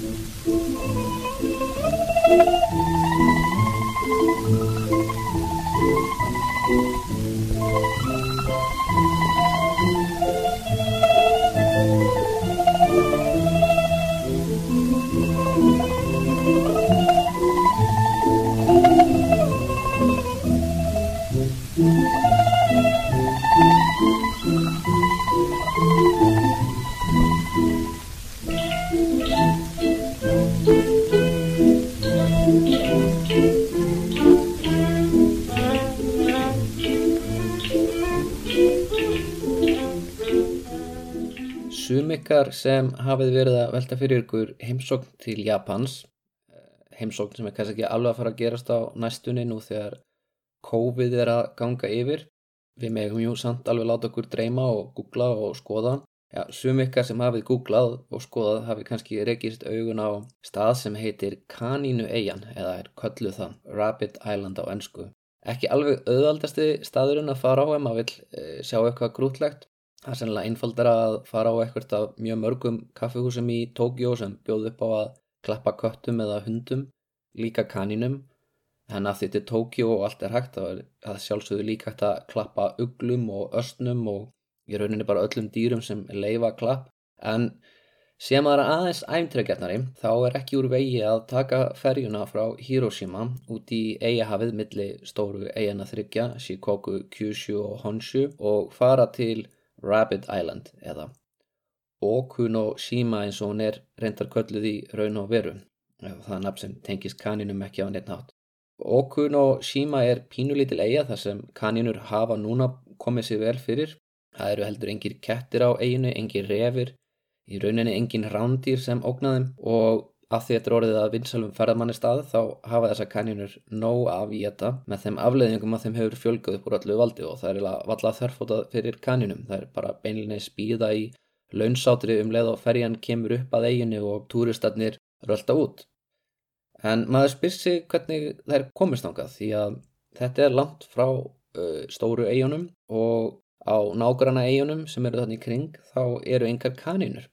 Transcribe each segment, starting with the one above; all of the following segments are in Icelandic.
Thank you. Ykkar sem hafið verið að velta fyrir ykkur heimsókn til Japans, eh, heimsókn sem er kannski ekki alveg að fara að gerast á næstunni nú þegar COVID er að ganga yfir. Við megum jú samt alveg láta okkur dreyma og googla og skoða. Já, sum ykkar sem hafið googlað og skoðað hafið kannski rekist augun á stað sem heitir Kanínu Eyjan eða er kölluð það Rabbit Island á ennsku. Ekki alveg auðaldasti staðurinn að fara á ef maður vil e, sjá eitthvað grútlegt Það er sennilega einfaldar að fara á eitthvað af mjög mörgum kaffihúsum í Tókjó sem bjóð upp á að klappa köttum eða hundum, líka kaninum. En af því til Tókjó og allt er hægt, er það sjálfsögðu líka hægt að klappa uglum og östnum og í rauninni bara öllum dýrum sem leifa klapp. En að það er aðeins æmtregjarnari, þá er ekki úr vegi að taka ferjuna frá Hiroshima út í eigahafið milli stóru eigana þryggja, Shikoku, Kyushu og Honshu og fara til Rabbit Island eða Okuno Shima eins og hún er reyndar kölluð í raun og veru það er nafn sem tengist kaninum ekki á neitt nátt Okuno Shima er pínulítil eiga þar sem kaninur hafa núna komið sér vel fyrir. Það eru heldur engir kettir á eiginu, engir refir í rauninni engin rándýr sem ógnaðum og Af því þetta er orðið að vinsalum ferðamanni stað þá hafa þessa kanjunur nóg af í þetta með þeim afleðingum að þeim hefur fjölgað upp úr allu valdi og það er vallað þörfótað fyrir kanjunum. Það er bara beinlinni spíða í launsátri um leið og ferjan kemur upp að eiginu og túristarnir rölda út. En maður spyr sig hvernig það er komist ángað því að þetta er langt frá uh, stóru eigunum og á nágrana eigunum sem eru þarna í kring þá eru engar kanjunur.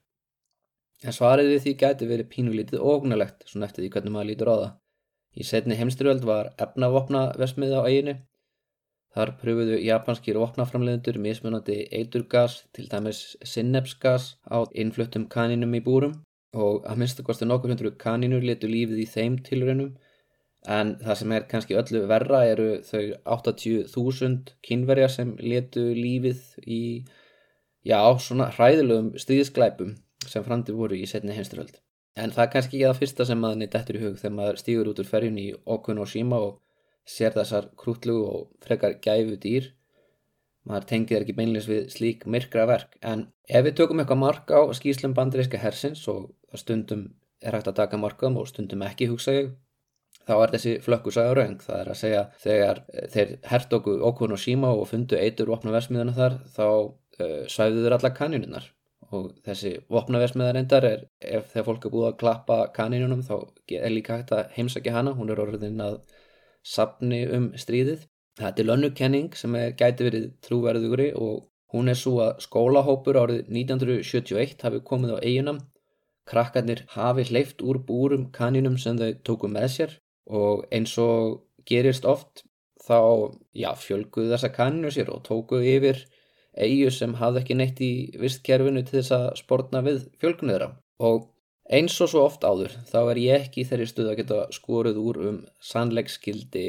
En svarið við því gæti verið pínulítið ógnalegt svona eftir því hvernig maður lítur á það. Í setni heimstyrjöld var efnavopna vesmið á eiginu. Þar pröfuðu japanskir vopnaframleðendur mismunandi eiturgas, til dæmis sinnepsgas á innfluttum kaninum í búrum og að minnstakosti nokkur hundru kaninur letu lífið í þeim tilraunum en það sem er kannski öllu verra eru þau 80.000 kynverja sem letu lífið í, já, svona hræðilegum stríðsklæpum sem framdir voru í setni heimsturhöld. En það er kannski ekki það fyrsta sem maður neitt eftir í hug þegar maður stýgur út úr ferjun í Okunoshima og sér þessar krútlugu og frekar gæfu dýr. Maður tengir ekki beinleins við slík myrkra verk. En ef við tökum eitthvað mark á skýslum bandaríska hersins og stundum er hægt að taka markaðum og stundum ekki hugsa ég, þá er þessi flökkusaga raung. Það er að segja þegar þeir hert okkur Okunoshima og fundu eitur opna versmiðuna þar þá uh, svæðu þeir alla kanjuninnar og þessi vopnaversmiðar endar er ef þegar fólk er búið að klappa kaninunum þá er líka hægt að heimsækja hana. Hún er orðin að sapni um stríðið. Þetta er lönnukenning sem er gæti verið trúverðugri og hún er svo að skólahópur árið 1971 hafi komið á eiginam krakkarnir hafi hleyft úr búrum kaninum sem þau tóku með sér og eins og gerist oft þá já, fjölguðu þessa kaninu sér og tóku yfir eigu sem hafði ekki neitt í vistkerfinu til þess að spórna við fjölgunniðra og eins og svo oft áður þá er ég ekki í þeirri stuð að geta skoruð úr um sannleikskildi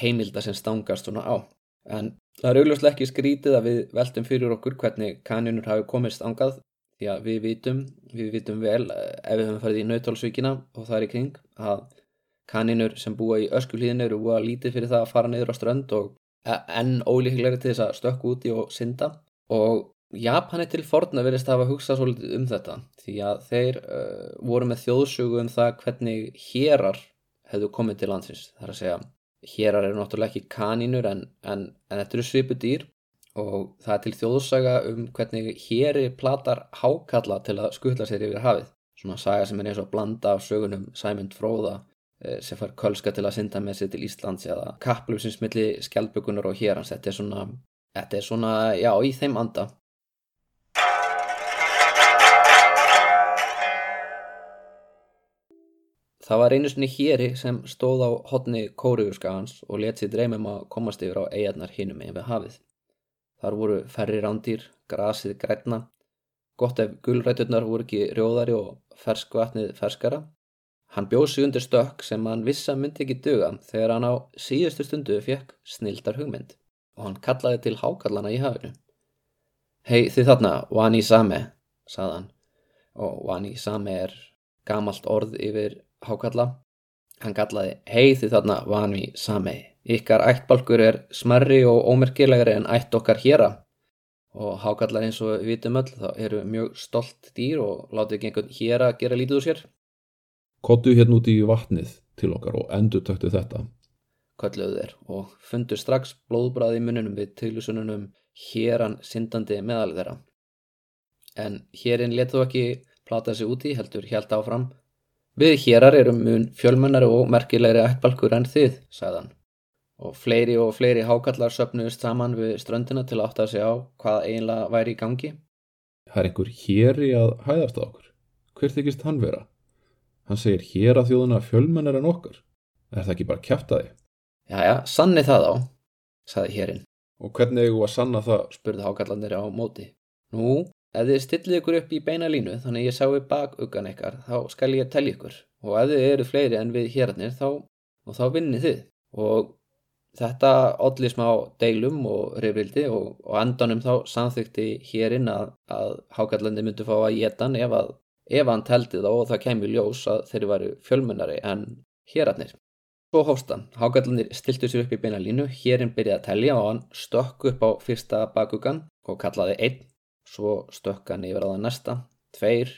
heimilda sem stangast svona á. En það er augljóslega ekki skrítið að við veltum fyrir okkur hvernig kanjunur hafi komist angað því að við vitum, við vitum vel ef við höfum farið í nautálsvíkina og það er í kring að kaninur sem búa í öskulíðinu eru búa lítið fyrir það að fara neyður á strönd og enn ólíklegri til þess að stökku úti og synda. Og Japani til forna verðist að hafa hugsað svolítið um þetta því að þeir uh, voru með þjóðsögu um það hvernig hérar hefðu komið til landsins. Þar að segja hérar eru náttúrulega ekki kanínur en, en, en þetta eru svipu dýr. Og það er til þjóðsaga um hvernig héri platar hákalla til að skutla sér yfir hafið. Svona saga sem er eins og blanda af sögunum Sæmund Fróða sem far kölska til að synda með sér til Íslands eða kaplum sem smittli skjálpugunar og hér hans, þetta er svona, þetta er svona, já, í þeim anda. Það var einu sinni héri sem stóð á hotni kóriðurskagans og let sér dreymum að komast yfir á eigarnar hinum við hafið. Þar voru ferri rándýr, grasið grætna, gott ef gulræturnar voru ekki rjóðari og ferskvatnið ferskara. Hann bjóð sig undir stökk sem hann vissa myndi ekki döga þegar hann á síðustu stundu fekk snildar hugmynd og hann kallaði til hákallana í hafinu. Hei þið þarna, Wani Same, saðan og Wani Same er gamalt orð yfir hákalla. Hann kallaði, hei þið þarna Vani Samei, ykkar ættbalkur er smerri og ómerkilegri en ætt okkar héra. Og hákallar eins og við vitum öll þá eru mjög stolt dýr og láti ekki einhvern héra gera lítið úr sér. Kottu hérna úti í vatnið til okkar og endur töktu þetta. Kölluðu þeir og fundu strax blóðbræði í mununum við tilvísununum héran syndandi meðal þeirra. En hérinn let þú ekki plata sig úti heldur helt áfram Við hérar erum mun fjölmennari og merkilegri ættbalkur en þið, sagðan. Og fleiri og fleiri hákallar söpnuðist saman við ströndina til að átta sig á hvað eiginlega væri í gangi. Það er einhver héri að hæðast á okkur. Hver þykist hann vera? Hann segir hér að þjóðuna fjölmennar en okkar. Er það ekki bara kæft að þið? Jæja, sanni það á, sagði hérinn. Og hvernig hefur þú að sanna það? spurði hákallandir á móti. Nú, Ef þið stillið ykkur upp í beina línu þannig ég sáu bakuggan ykkar þá skal ég telja ykkur og ef þið eru fleiri en við hérarnir þá, þá vinnið þið og þetta allir smá deilum og reyfrildi og, og endanum þá samþykti hérinn að, að Hákallandi myndi fá að getan ef, að, ef hann teldi þá og það kemur ljós að þeir eru fjölmennari en hérarnir. Svo hóstan, Hákallandir stiltu sér upp í beina línu, hérinn byrjaði að telja og hann stökk upp á fyrsta bakuggan og kallaði einn svo stökk hann yfir á það næsta, tveir,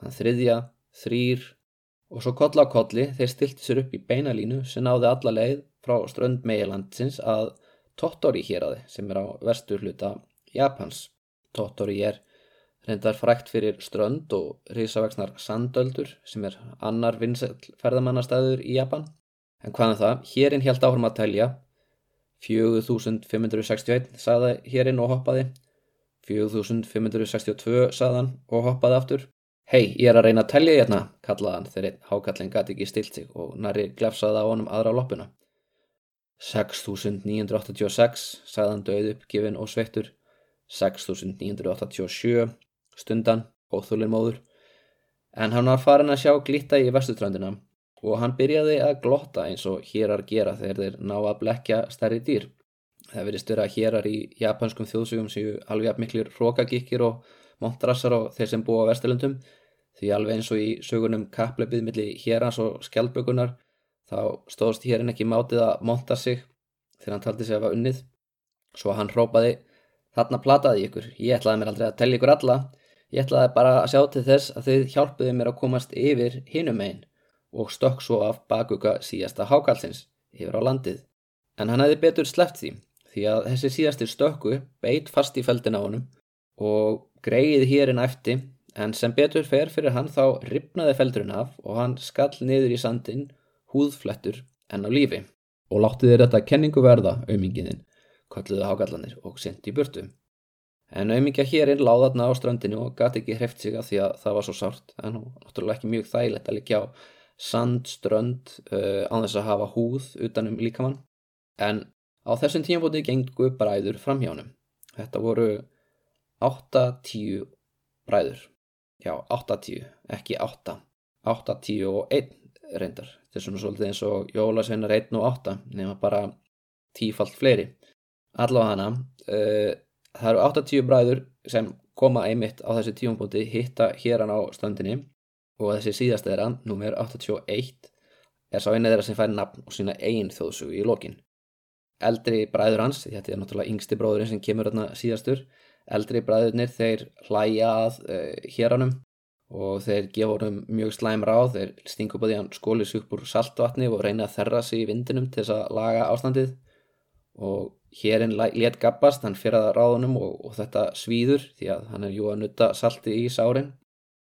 þann þriðja, þrýr og svo koll á kolli þeir stilti sér upp í beinalínu sem náði alla leið frá strönd meilandsins að Tottori héræði sem er á vestur hluta Japans. Tottori er reyndar frækt fyrir strönd og risavegsnar sandöldur sem er annar vinsferðamannastæður í Japan. En hvaðan um það, hérinn held áhrum að telja 4561 sagði hérinn og hoppaði 4562 saðan og hoppaði aftur. Hei, ég er að reyna að tellja hérna, kallaði hann þegar hákallin gæti ekki stilt sig og næri glefsaði á honum aðra á loppuna. 6986, sagðan döið uppgifin og sveittur. 6987, stundan, óþúlin móður. En hann var farin að sjá glíta í vestutröndina og hann byrjaði að glotta eins og hérar gera þegar þeir ná að blekja stærri dýr. Það verðist vera að hérar í japanskum þjóðsugum séu alveg miklir hrókagikkir og montrassar og þeir sem búa á vestelundum því alveg eins og í sögunum kappleipið millir hérans og skjaldbökunar þá stóðst hérinn ekki mátið að monta sig þegar hann taldi sig að var unnið. Svo hann hrópaði þarna plataði ykkur, ég ætlaði mér aldrei að tellja ykkur alla, ég ætlaði bara að sjá til þess að þið hjálpuði mér að komast yfir hinum einn og stökk svo af bakuga síðasta hákallins yfir á landið. En hann hefði betur sleppt því því að þessi síðasti stökku beit fast í feldin á honum og greiði hérinn eftir en sem betur fer fyrir hann þá ripnaði feldurinn af og hann skall niður í sandin húðflettur enn á lífi og látti þeir þetta kenningu verða auðmingiðinn, kalluði hágallanir og sendi í burtu. En auðmingja hérinn láði þarna á strandinu og gati ekki hreft sig að því að það var svo sárt en hún náttúrulega ekki mjög þægilegt að líka á sandströnd uh, án þess að hafa húð utanum líkamann en Á þessum tímafóti gengu bræður framhjánum. Þetta voru 8-10 bræður. Já, 8-10, ekki 8. 8-10 og 1 reyndar. Þetta er svona svolítið eins og jólasveinar 1 og 8, nema bara tífalt fleiri. Allavega hana, uh, það eru 8-10 bræður sem koma einmitt á þessi tímafóti hitta héran á stöndinni og þessi síðast þeirra, númer 81, er sá eina þeirra sem fær nafn og sína einn þjóðsugu í lokin. Eldri bræður hans, þetta er náttúrulega yngsti bróðurinn sem kemur hérna síðastur eldri bræðurnir þeir hlæja að uh, héranum. Og þeir gefa honum mjög slæm ráð þeir stinga upp á því hann skólis upp úr saltvatni og reyna að þerra sig í vindinum til þess að laga ástandið og hérinn let gabbast hann fyrir að ráðunum og, og þetta svíður því að hann er jú að nutta salti í sárin.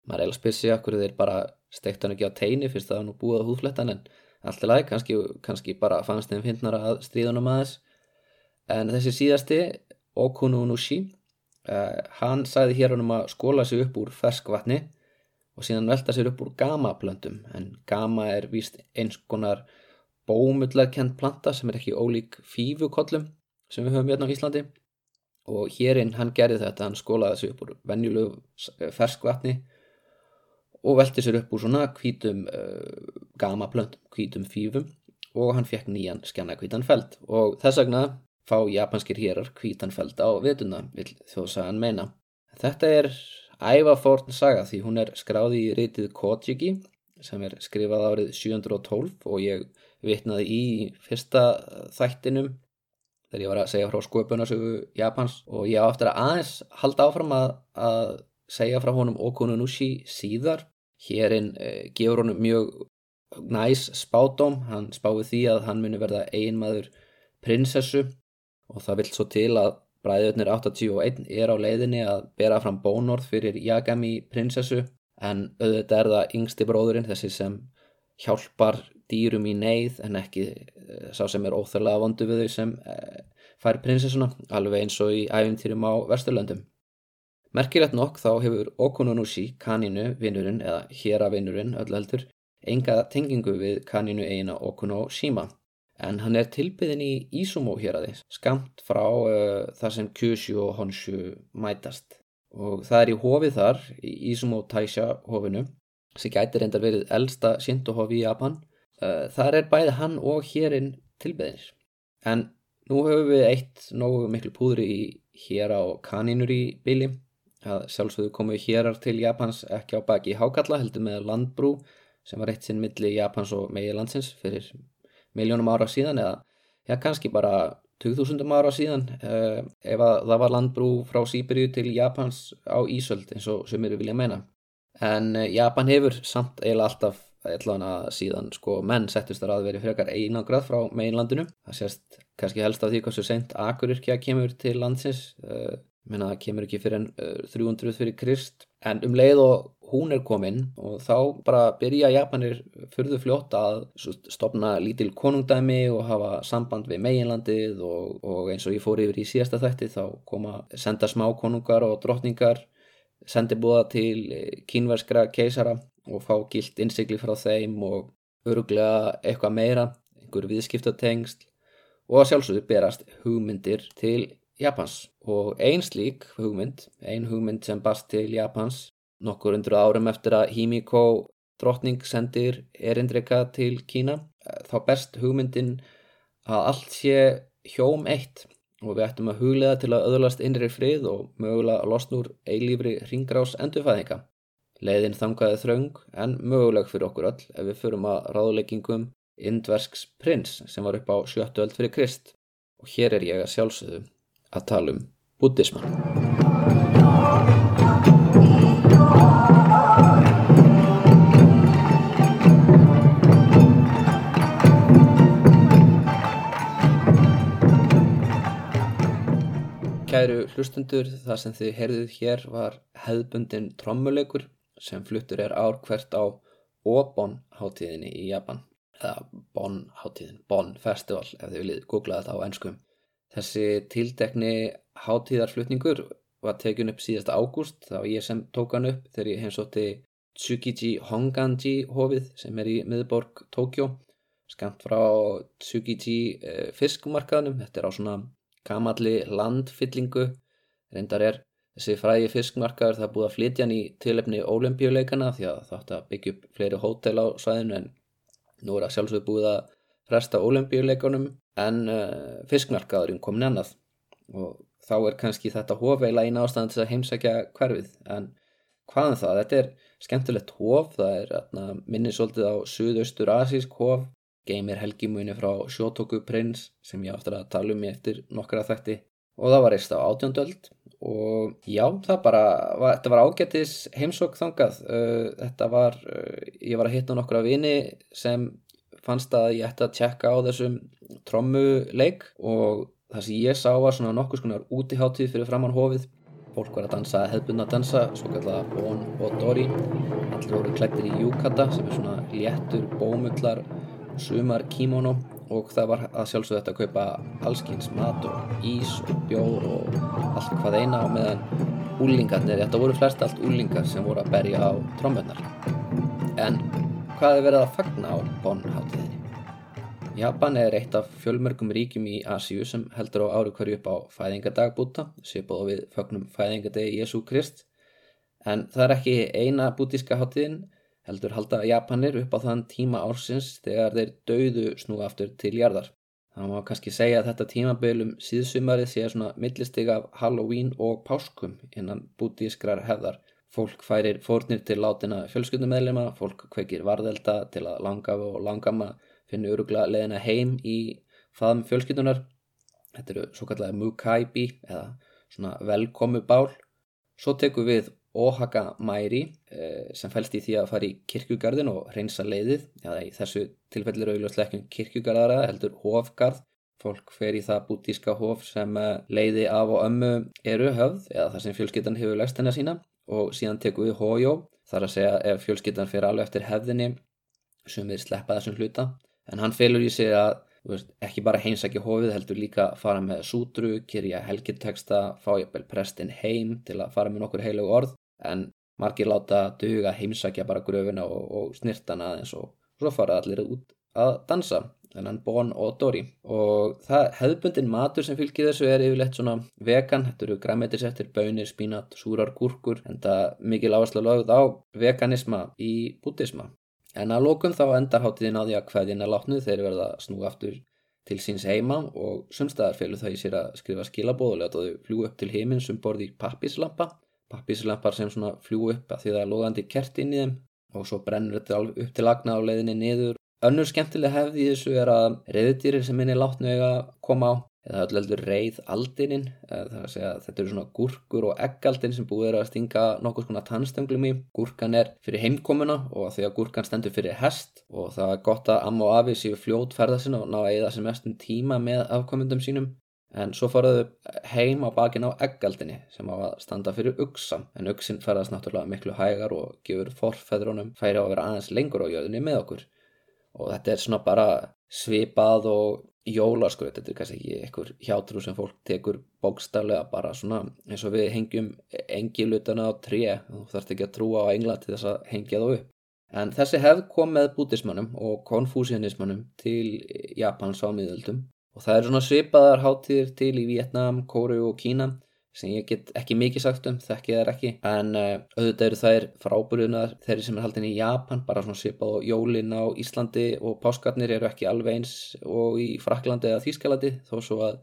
Maður er eða spyrsi að hverju þeir bara steikt hann ekki á teini fyrst að hann búið á húðflettan en allt í lagi, kannski, kannski bara fannst þeim finnar að stríðunum aðeins. En þessi síðasti Okunu Nushi uh, hann sagði hér hann um að skóla sig upp úr ferskvatni og síðan velta sér upp úr gamaplöntum en gama er víst eins konar bómullarkend planta sem er ekki ólík fífukollum sem við höfum hérna á Íslandi. Og hérinn hann gerði þetta, hann skólaði sér upp úr venjulegu ferskvatni og velti sér upp úr svona hvítum uh, gamaplöntum, hvítum fífum. Og hann fekk nýjan skjanna hvítan feld. Og þess vegna fá japanskir hérar hvítan feld á vituna, vil þjóðsagan meina. Þetta er ævaforn saga því hún er skráði í reytið Kojiki sem er skrifað árið 712 og ég vitnaði í fyrsta þættinum þegar ég var að segja frá sköpunarsögu Japans og ég á eftir að aðeins halda áfram að, að segja frá honum Okununushi síðar. Hérinn eh, gefur honum mjög næs spádóm, hann spáði því að hann muni verða einmaður prinsessu og það vilt svo til að bræðurnir 81 er á leiðinni að bera fram bónorð fyrir Yagami prinsessu en auðvitað er það yngsti bróðurinn þessi sem hjálpar dýrum í neyð en ekki eh, sá sem er óþörlega vondu við þau sem eh, fær prinsessuna alveg eins og í æfintýrum á Vesturlöndum. Merkilegt nokk þá hefur Okununushi kaninu vinnurinn eða héra vinnurinn öll heldur enga tengingu við kaninu eina Okuno Shima en hann er tilbyðin í Izumo hér aðeins skamt frá uh, þar sem Kyushu og Honshu mætast og það er í hofið þar í Izumo Taisha hofinu sem gæti reyndar verið eldsta sínduhofi í Japan þar er bæði hann og hérinn tilbyðinir en nú höfum við eitt nógu miklu púðri í hér á kaninur í bíli að sjálfsögðu komu hérar til Japans ekki á baki hákalla heldur með landbrú sem var eitt sinn milli Japans og meilandsins fyrir miljónum ára síðan eða já, kannski bara 2000 ára síðan. Uh, ef það var landbrú frá Sýberíu til Japans á Ísöld eins og sem eru vilja meina. En uh, Japan hefur samt eiginlega alltaf allavega síðan sko menn settist þar að veri frekar einangrað frá meinlandinu það sést kannski helst af því hvað svo sent Akuryrkja kemur til landsins. Uh, menna það kemur ekki fyrir en 300 fyrir Krist. En um leið og hún er komin og þá bara byrja Japanir fyrðu fljótt að stopna lítil konungdæmi og hafa samband við meginlandið og, og eins og ég fór yfir í síðasta þætti þá koma senda smá konungar og drottningar sendi búða til kínverskra keisara og fá gilt innsikli frá þeim og öruglega eitthvað meira, einhver viðskiptatengst og sjálfsögðu berast hugmyndir til Japans og ein slík hugmynd, ein hugmynd sem bast til Japans nokkur undru árum eftir að Himiko drottning sendir erindrika til Kína þá best hugmyndin að allt sé hjóm eitt og við ættum að huglega til að öðlast innri frið og mögulega að losna úr eilífri ringrás endurfæðinga. Leiðin þangaði þraung en möguleg fyrir okkur öll ef við förum að ráðleggingum Indversks prins sem var upp á sjöttu öll fyrir Krist og hér er ég að sjálfsögðu að tala um buddhisman. Kæru hlustundur, það sem þið heyrðuð hér var hefðbundin trommuleikur sem fluttur er ár hvert á Obon hátíðinni í Japan. Eða Bon hátíðin, Bon Festival ef þið viljið googla þetta á ennskum. Þessi tildekni hátíðarflutningur var tekun upp síðasta ágúst þá ég sem tók hann upp þegar ég heimsótti Tsukiji Honganji hófið sem er í miðborg Tókjó skamt frá Tsukiji eh, fiskmarkaðnum, þetta er á svona gamalli landfyllingu. Reyndar er þessi frægi fiskmarkaður það búið að flytja hann í tilefni ólimpíuleikana því að þátt að byggja upp fleiri hótel á svæðinu en nú er að sjálfsög búið að fresta ólimpíuleikunum en uh, fiskmarkaðurinn komin annað. Og þá er kannski þetta hófeila eina ástæðan til að heimsækja hverfið en hvaðan það, þetta er skemmtilegt hóf, það er minni svolítið á suðaustur asísk hóf geymir helgimunni frá Sjótoku prins sem ég áttur að tala um eftir nokkra þætti. Og það var reist á átjóndöld og já, það bara, þetta var ágættis heimsokk þangað, uh, þetta var, uh, ég var að hitta nokkra vini sem fannst að ég ætti að tjekka á þessum trommuleik og það sem ég sá var svona nokkus konar útiháttíð fyrir framann hófið fólk var að dansa hefðbunna að dansa svo kallega Bon og Dori allir voru klættir í Yukata sem er svona léttur bómullar sumar kímónu og það var að sjálfsögðu þetta að kaupa allskynns mat og ís og bjór og allt hvað eina og meðan úlingarnir, þetta voru flest allt úlingar sem voru að berja á trómbennar. En hvað er verið að fagna á Bonn-háttíðinni? Japan er eitt af fjölmörgum ríkjum í Asíu sem heldur á ári hverju upp á fæðingadag búta, svipað við fagnum fæðingadegi Jésu Krist. En það er ekki eina bútíska háttíðin, heldur halda Japanir upp á þann tíma ársins þegar þeir dauðu snú aftur til jarðar. Það má kannski segja að þetta tímabilum síðsumarið sé svona millistig af Halloween og páskum innan bútískrar hefðar. Fólk færir fórnir til látina fjölskyldumedlema, fólk kveikir varðelda til að langafu og langama finnur öruglega leðina heim í faðum fjölskyldunar. Þetta eru svo kallega mukaibi eða svona velkomu bál. Svo tekum við Ohaka Mæri eh, sem fælst í því að fara í kirkjugarðin og reynsa leiðið. Já, í þessu tilfellir auðvitað ekki um kirkjugarðara heldur hofgarð. Fólk fer í það bútíska hof sem eh, leiði af og ömmu eru höfð eða þar sem fjölskyldan hefur læst hennar sína og síðan tekum við hójó. Þar að segja ef fjölskyldan fer alveg eftir hefðinni sem við sleppa þessum hluta en hann felur í sig að veist, ekki bara heimsækja hófið heldur líka fara með sútru, kyrja helgirteksta, fá jafnvel prestin heim til að fara með nokkur heilög orð en margir láta duga heimsækja bara gröfina og, og snirtana aðeins og svo fara allir út að dansa þennan Bon og Dori og það hefðbundin matur sem fylgir þessu er yfirleitt svona vegan, þetta eru græmetiseftir, bönir, spínat, súrar, gúrkur en það mikil áherslu lögð á veganisma í bútisma En að lókum þá endar háttiðin á því að hvaðin er látnuð þeir verða snú aftur til síns heima og sumstaðar felur það í sér að skrifa skilabóð og þau fljú upp til heiminn sem borði í pappislampa. Pappislampar sem svona fljú upp að því það er loðandi kert inn í þeim og svo brennur þetta upp til lagna á leiðinni niður. Önnur skemmtileg hefði í þessu er að reyðdýrir sem minni látnu eiga koma á eða öll heldur reyð aldinin það að segja að þetta eru svona gúrkur og eggaldin sem búið er að stinga nokkuð svona tannstönglim í. Gúrkan er fyrir heimkomuna og því að gúrkan stendur fyrir hest og það er gott að amma og afi séu fljót ferða sinna og ná að eða sem mestum tíma með afkomundum sínum en svo faraðu heim á bakin á eggaldinni sem á að standa fyrir uksa en uksin ferðast náttúrulega miklu hægar og gefur forfæðrunum færi á að vera aðeins lengur á jöðunni með okkur. Og þetta er svona bara svipað og jólaskraut, þetta er kannski ekki einhver hjátrú sem fólk tekur bókstaflega bara svona eins og við hengjum engilutana á tré. Þú þarfst ekki að trúa á engla til þess að hengja þá upp. En þessi hefð kom með bútismannum og konfúsianismannum til Japans á miðöldum og það eru svona svipaðar hátíðir til í Vietnam, Kóru og Kína sem ég get ekki mikið sagt um, þekki þær ekki. En uh, auðvitað eru þær frábúrunar þeirri sem er haldin í Japan bara svona svipað og jólin á Íslandi og páskarnir eru ekki alveg eins og í Fraklandi eða Þýskalandi þó svo að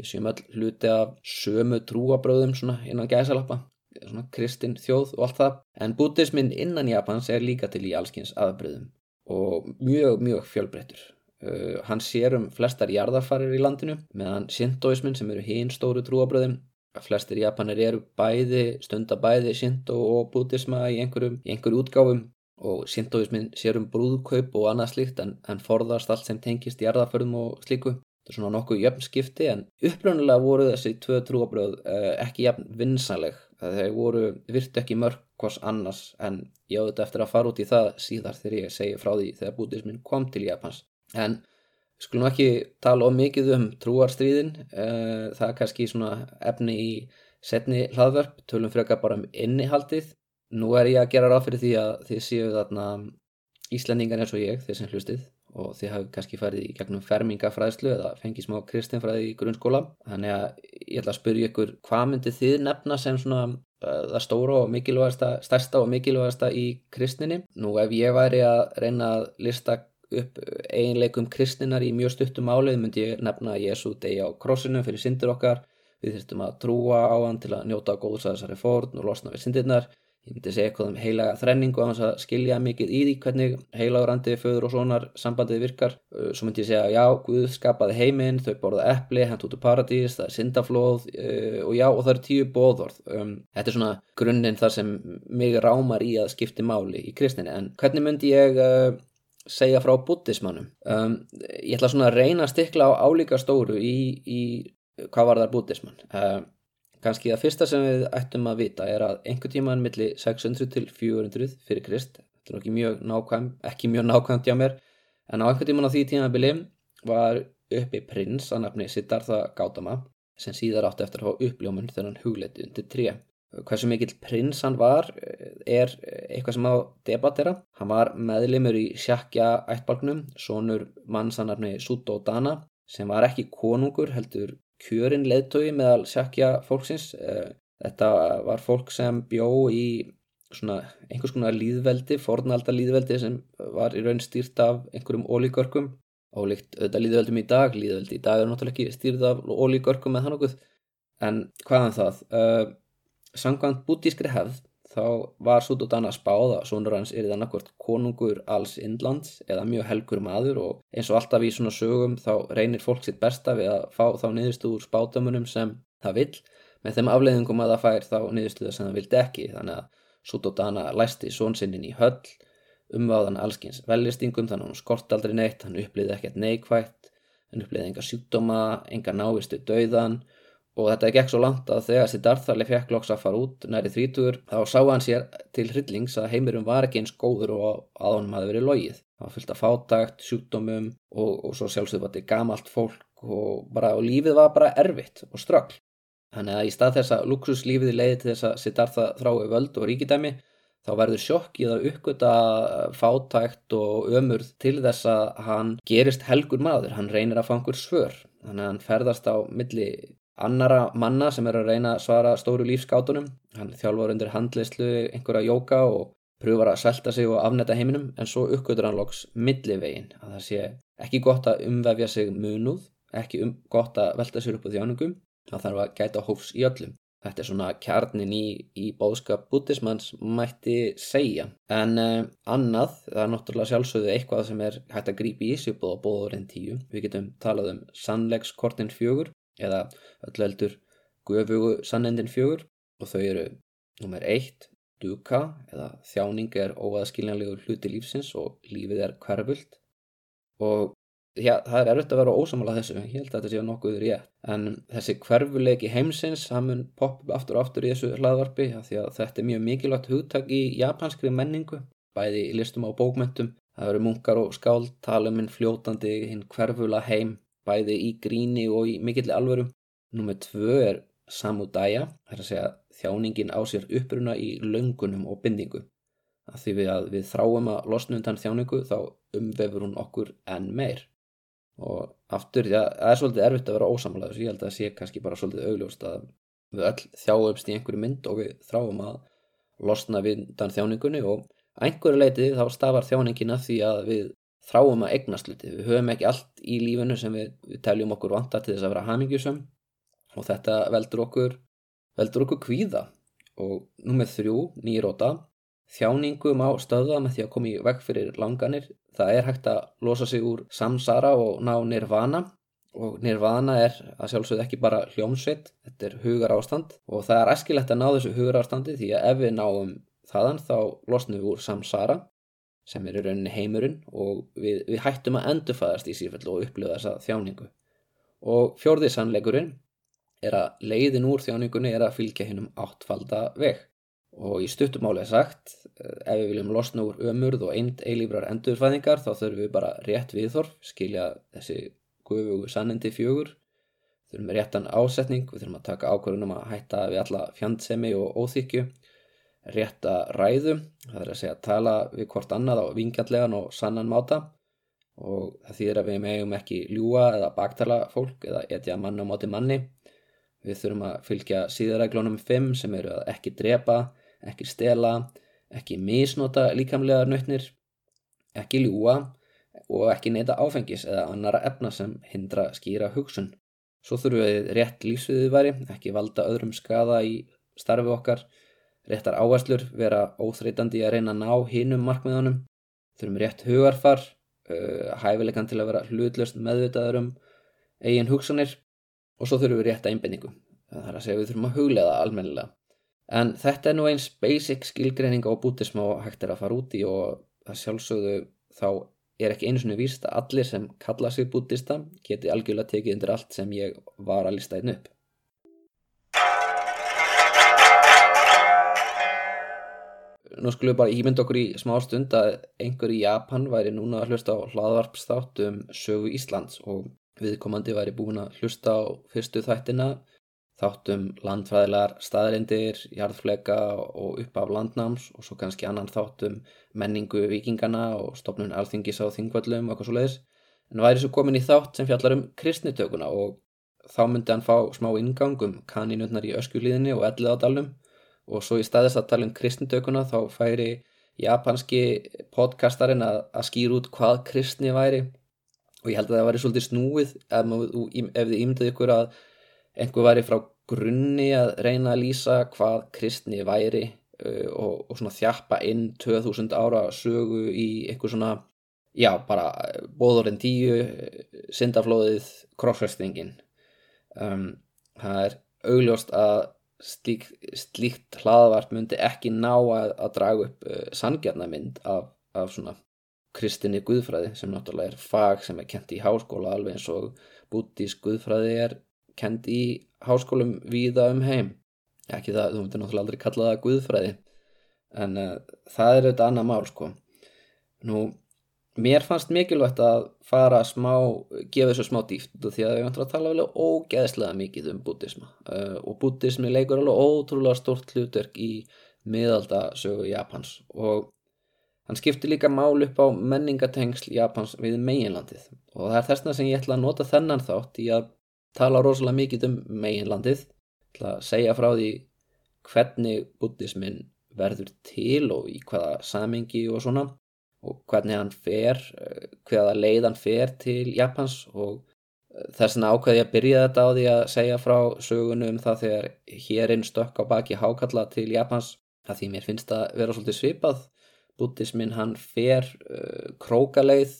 við séum all hluti af sömu trúabröðum svona innan gæsalappa svona kristin þjóð og allt það. En bútismin innan Japans er líka til í allskins aðbröðum og mjög mjög fjölbreyttur uh, hann sér um flestar jarðarfarir í landinu meðan sintoismin sem eru hinn stóru trúabröðum flestir japanir eru bæði, stunda bæði Shinto og Buddhisma í einhverjum, í einhverjum útgáfum og Shintoismin sér um brúðkaup og annað slíkt en, en forðast allt sem tengist jarðaförðum og slíku. Þetta er svona nokkuð jöfn skipti en uppröndulega voru þessi tvö trúabröð eh, ekki jafn vinsanleg. Þeir voru virt ekki mörg hvers annars en ég áður eftir að fara út í það síðar þegar ég segi frá því þegar Buddhismin kom til Japans. En Skulum ekki tala of mikið um trúarstríðin, eh, það er kannski svona efni í setni hlaðverp, tölum freka bara um innihaldið. Nú er ég að gera ráð fyrir því að þið séu þarna Íslandingar eins og ég, þeir sem hlustið og þið hafi kannski farið í gegnum fermingafræðslu eða fengið smá kristinfræði í grunnskóla. Þannig að ég ætla að spyrja ykkur hvað myndið þið nefna sem svona uh, það stóra og mikilvægasta, stærsta og mikilvægasta í kristninni. Nú ef ég væri að reyna að lista upp eiginleikum kristninar í mjög stuttum álið myndi ég nefna að Jésu degi á krossinu fyrir syndir okkar. Við þurftum að trúa á hann til að njóta góðs að þessari fórn og losna við syndirnar. Ég myndi segja eitthvað um heilaga þrenningu að að skilja mikið í því hvernig heilagrandi, föður og sonar sambandið virkar. Svo myndi ég segja já, Guð skapaði heiminn, þau borða eppli hent út úr paradís, það er syndaflóð og já, og það eru tíu bóðorð um, þetta er svona grunninn þar sem mig rámar í að skipti máli í kristinni. En hvernig myndi ég segja frá buddhismannum um, ég ætla svona að reyna að stikla á álíka stóru í, í hvað var þar buddhismann um, kannski það fyrsta sem við ættum að vita er að einhver tímaðan milli 600 til 400 fyrir krist þetta er ekki mjög nákvæm ekki mjög nákvæmt hjá mér en á einhver tíman á því tímabili var uppi prins að nafni Siddhartha Gautama sem síðar átti eftir að fá uppljómun þegar hann hugleiti undir 3 Hversu mikill prins hann var er eitthvað sem á debattera. Hann var meðlimur í sjakja ættbalgnum, sonur mannsannarni Suto Dana sem var ekki konungur heldur kjörin leðtói meðal sjakja fólksins. Þetta var fólk sem bjó í einhvers konar líðveldi, fornalda líðveldi sem var í raun stýrt af einhverjum ólíkörkum. Ólíkt auðvitað líðveldum í dag, líðveldi í dag er náttúrulega ekki stýrt af ólíkörkum með þann okkur. En hvaðan það? Sangvænt bútískri hefð þá var Sudodana spáð að sonur hans er þannig hvort konungur alls Indlands eða mjög helgur maður og eins og alltaf í svona sögum þá reynir fólk sitt besta við að fá þá niðurstu úr spátamunum sem það vill. Með þeim afleiðingum að það fær þá niðurstuða sem það vildi ekki þannig að Sudodana læsti sonsinnin í höll umváðan allskins veljastingum þannig að hann skort aldrei neitt, hann uppliði ekkert neikvægt, hann uppliði enga sjúkdóma, enga návistu dauðan og þetta gekk svo langt að þegar Siddharthali fekk loks að fara út næri þrítugur þá sá hann sér til hryllings að heimurum var ekki eins góður og að honum hafi verið logið. Það var fyllt af fátagt, sjúkdómum og, og svo sjálfsögðu var þetta gamalt fólk og, bara, og lífið var bara erfitt og ströggl. Þannig að í stað þess að luxuslífið leiði til þess að Siddhartha þrái völd og ríkidæmi þá verður sjokkið að uppgöta fátækt og ömurð til þess að hann gerist helgur maður, hann reynir að einhver svör. Þannig að hann ferðast á milli annara manna sem er að reyna að svara stóru lífskátunum. Hann þjálfur undir handleyslu einhverja jóka og pröfar að svelta sig og afnetta heiminum en svo uppgötur hann loks millivegin að það sé ekki gott að umvefja sig munuð, ekki um, gott að velta sér upp á þjánungum, það þarf að gæta hófs í öllum. Þetta er svona kjarnin í, í bóðskap bútismanns mætti segja. En uh, annað, það er náttúrulega sjálfsögðu eitthvað sem er hægt að grípi í sig búið á bóðurinn tíu. Við getum talað um sannleikskortin fjögur eða öllu eldur guðfugu sannendin fjögur og þau eru nummer eitt, duka eða þjáning er óaðskiljanlegur hluti lífsins og lífið er hverfult. Og já, það er erfitt að vera ósamála þessu, ég held að þetta séu nokkuð rétt, en þessi hverfuleiki heimsins, það mun poppa aftur og aftur í þessu hlaðvarpi, því að þetta er mjög mikilvægt hugtak í japanskri menningu bæði í listum á bókmentum það eru munkar og um hinn fljótandi hinn hverfula heim bæði í gríni og í mikilli alvöru. Númið tvö er samudæja, það er að segja þjáningin á sér uppruna í löngunum og bindingu. Að því við að við þráum að losna undan þjáningu þá umvefur hún okkur enn meir. Og aftur, það er svolítið erfitt að vera ósamlegaður, ég held að það sé kannski bara svolítið augljóst að við öll þjáumst í einhverju mynd og við þráum að losna undan þjáningunni og einhverju leitið þá stafar þjáningina því að við þráum að eignast hluti, við höfum ekki allt í lífinu sem við, við teljum okkur vantar til þess að vera hamingjusum og þetta veldur okkur veldur okkur kvíða. Og nummið þrjú, nýróta þjáningum á stöða með því að koma í veg fyrir langanir, það er hægt að losa sig úr samsara og ná nirvana. Og nirvana er að sjálfsögð ekki bara hljómsveit þetta er hugar ástand og það er æskilegt að ná þessu hugar ástandi því að ef við náum þaðan þá losnum við úr samsara sem er í rauninni heimurinn og við, við hættum að endurfæðast í sífell og upplifa þessa þjáningu. Og fjórðið sannleikurinn er að leiðin úr þjáningunni er að fylgja hennum áttfalda veg. Og í stuttumáli er sagt, eh, ef við viljum losna úr ömurð og eind eilífrar endurfæðingar þá þurfum við bara rétt viðþorf, skilja þessi guðvugu sannindi fjögur, þurfum við réttan ásetning, við þurfum að taka ákvörðunum að hætta við alla fjandsemi og óþykju rétta ræðu, það er að segja að tala við hvort annað á vingjallegan og sannan máta og það þýðir að við meðum ekki ljúa eða baktala fólk eða etja mann á máti manni. Við þurfum að fylgja síðaræglunum 5 sem eru að ekki drepa, ekki stela, ekki misnota líkamlega nötnir, ekki ljúa og ekki neyta áfengis eða annara efna sem hindra skýra hugsun. Svo þurfum við rétt lífsviðiðværi, ekki valda öðrum skada í starfi okkar réttar áherslur, vera óþreytandi að reyna að ná hinnum markmiðunum, þurfum rétt hugarfar, uh, hæfilegan til að vera hlutlust meðvitaður um eigin hugsanir og svo þurfum við rétta einbindningu. Það er að segja við þurfum að huglega almennilega. En þetta er nú eins basic skilgreining á bútism og hægt er að fara út í og það sjálfsögðu þá er ekki einu svona víst að allir sem kalla sig bútista geti algjörlega tekið undir allt sem ég var að lista einn upp. Nú skulum við bara ímynda okkur í smá stund að einhver í Japan væri núna að hlusta á hlaðvarpstátt um sögu Íslands og viðkomandi væri búin að hlusta á fyrstu þættina þáttum landfræðilar staðarindir, jarðfleika og uppaf landnáms og svo kannski annan þáttum menningu vikingana og stopnun alþingis á þingvöllum og eitthvað svo leiðis en væri svo komin í þátt sem fjallar um kristnitökuna og þá myndi hann fá smá ingangum kaninutnar í öskulíðinni og elliðadalum og svo í staðist að tala um kristnitökuna þá færi japanski podcastarinn að, að skýra út hvað kristni væri og ég held að það væri svolítið snúið ef, ef þið ímyndið ykkur að einhver væri frá grunni að reyna að lýsa hvað kristni væri uh, og, og svona þjappa inn 2000 ára sögu í einhver svona, já bara bóðurinn tíu, syndaflóðið, krossfestingin. Um, það er augljóst að slík, slíkt hlaðvart myndi ekki ná að, að draga upp uh, sangjarnamynd af, af svona kristinni guðfræði sem náttúrulega er fag sem er kent í háskóla alveg eins og bútísk guðfræði er kent í háskólum víða um heim. Ekki það, þú myndir náttúrulega aldrei kalla það guðfræði en uh, það er auðvitað annað mál sko. Nú mér fannst mikilvægt að fara smá, gefa þessu smá dýft því að ég vantur að tala alveg ógeðslega mikið um bútisma uh, og bútismi leikur alveg ótrúlega stort hlutverk í miðaldasögu Japans og hann skiptir líka mál upp á menningatengsl Japans við meginlandið. Og það er þessna sem ég ætla að nota þennan þátt í að tala rosalega mikið um meginlandið. Ætla að segja frá því hvernig bútismin verður til og í hvaða samengi og svona og hvernig hann fer, eh, hvaða leið hann fer til Japans og eh, þess vegna ákveði ég að byrja þetta á því að segja frá sögunum um það þegar hérinn stökk á baki hákalla til Japans. Að því mér finnst það vera svolítið svipað. Bútismin hann fer uh, krókaleið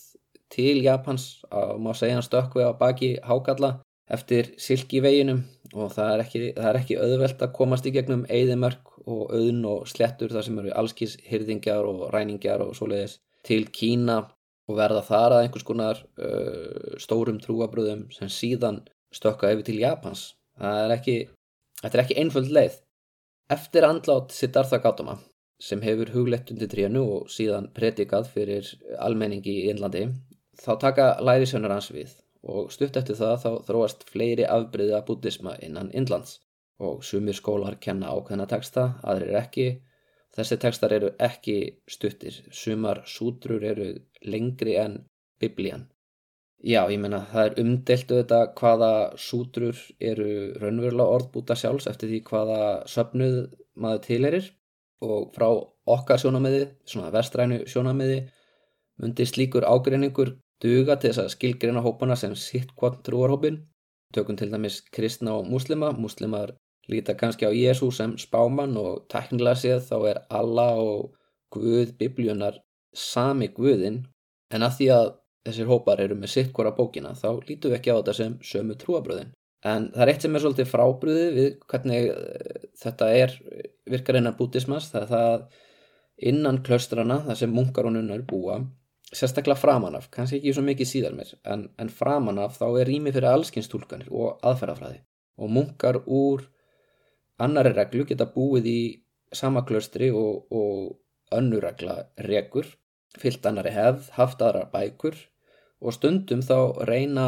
til Japans og má segja hann stökk við á baki hákalla eftir silki veginum og það er ekki, það er ekki auðvelt að komast í gegnum eigðimörk og auðn og slettur þar sem eru allskís hyrðingjar og ræningar og svoleiðis til Kína og verða þar að einhvers konar uh, stórum trúabröðum sem síðan stökka yfir til Japans. Er ekki, þetta er ekki einföld leið. Eftir andlátt Siddhartha Gautama sem hefur huglegt undir tríanu og síðan predikað fyrir almenningi í Índlandi þá taka lærisjónar hans við og stutt eftir það þá þróast fleiri afbreyða bútisma innan Índlands og sumir skólar kenna ákveðna texta, aðrir ekki Þessi tekstar eru ekki stuttir, sumar sútrur eru lengri en biblían. Já, ég menna það er umdeltu þetta hvaða sútrur eru raunverulega orðbúta sjálfs eftir því hvaða söpnuð maður tilerir og frá okkar sjónamiði, svona vestrænu sjónamiði, myndi slíkur ágreiningur duga til þess að skilgreina hópana sem sitt hvort trúarhópin. Tökum til dæmis kristna og muslima, muslimar líta kannski á Jésu sem spáman og teknilega séð þá er Allah og Guð biblíunar sami Guðinn. En að því að þessir hópar eru með sitt hvora bókina þá lítum við ekki á þetta sem sömu trúabröðin en það er eitt sem er svolítið frábröði við hvernig eh, þetta er virkar innan bútismas það er það innan klaustrana það sem munkar og nunnar búa sérstaklega framanaf, kannski ekki svo mikið síðar mér en, en framanaf þá er rými fyrir allskynstúlkanir og aðferðafræði. Og munkar úr annari reglu geta búið í sama klöstri og, og önnurregla regur, fyllt annari hefð, haft aðra bækur og stundum þá reyna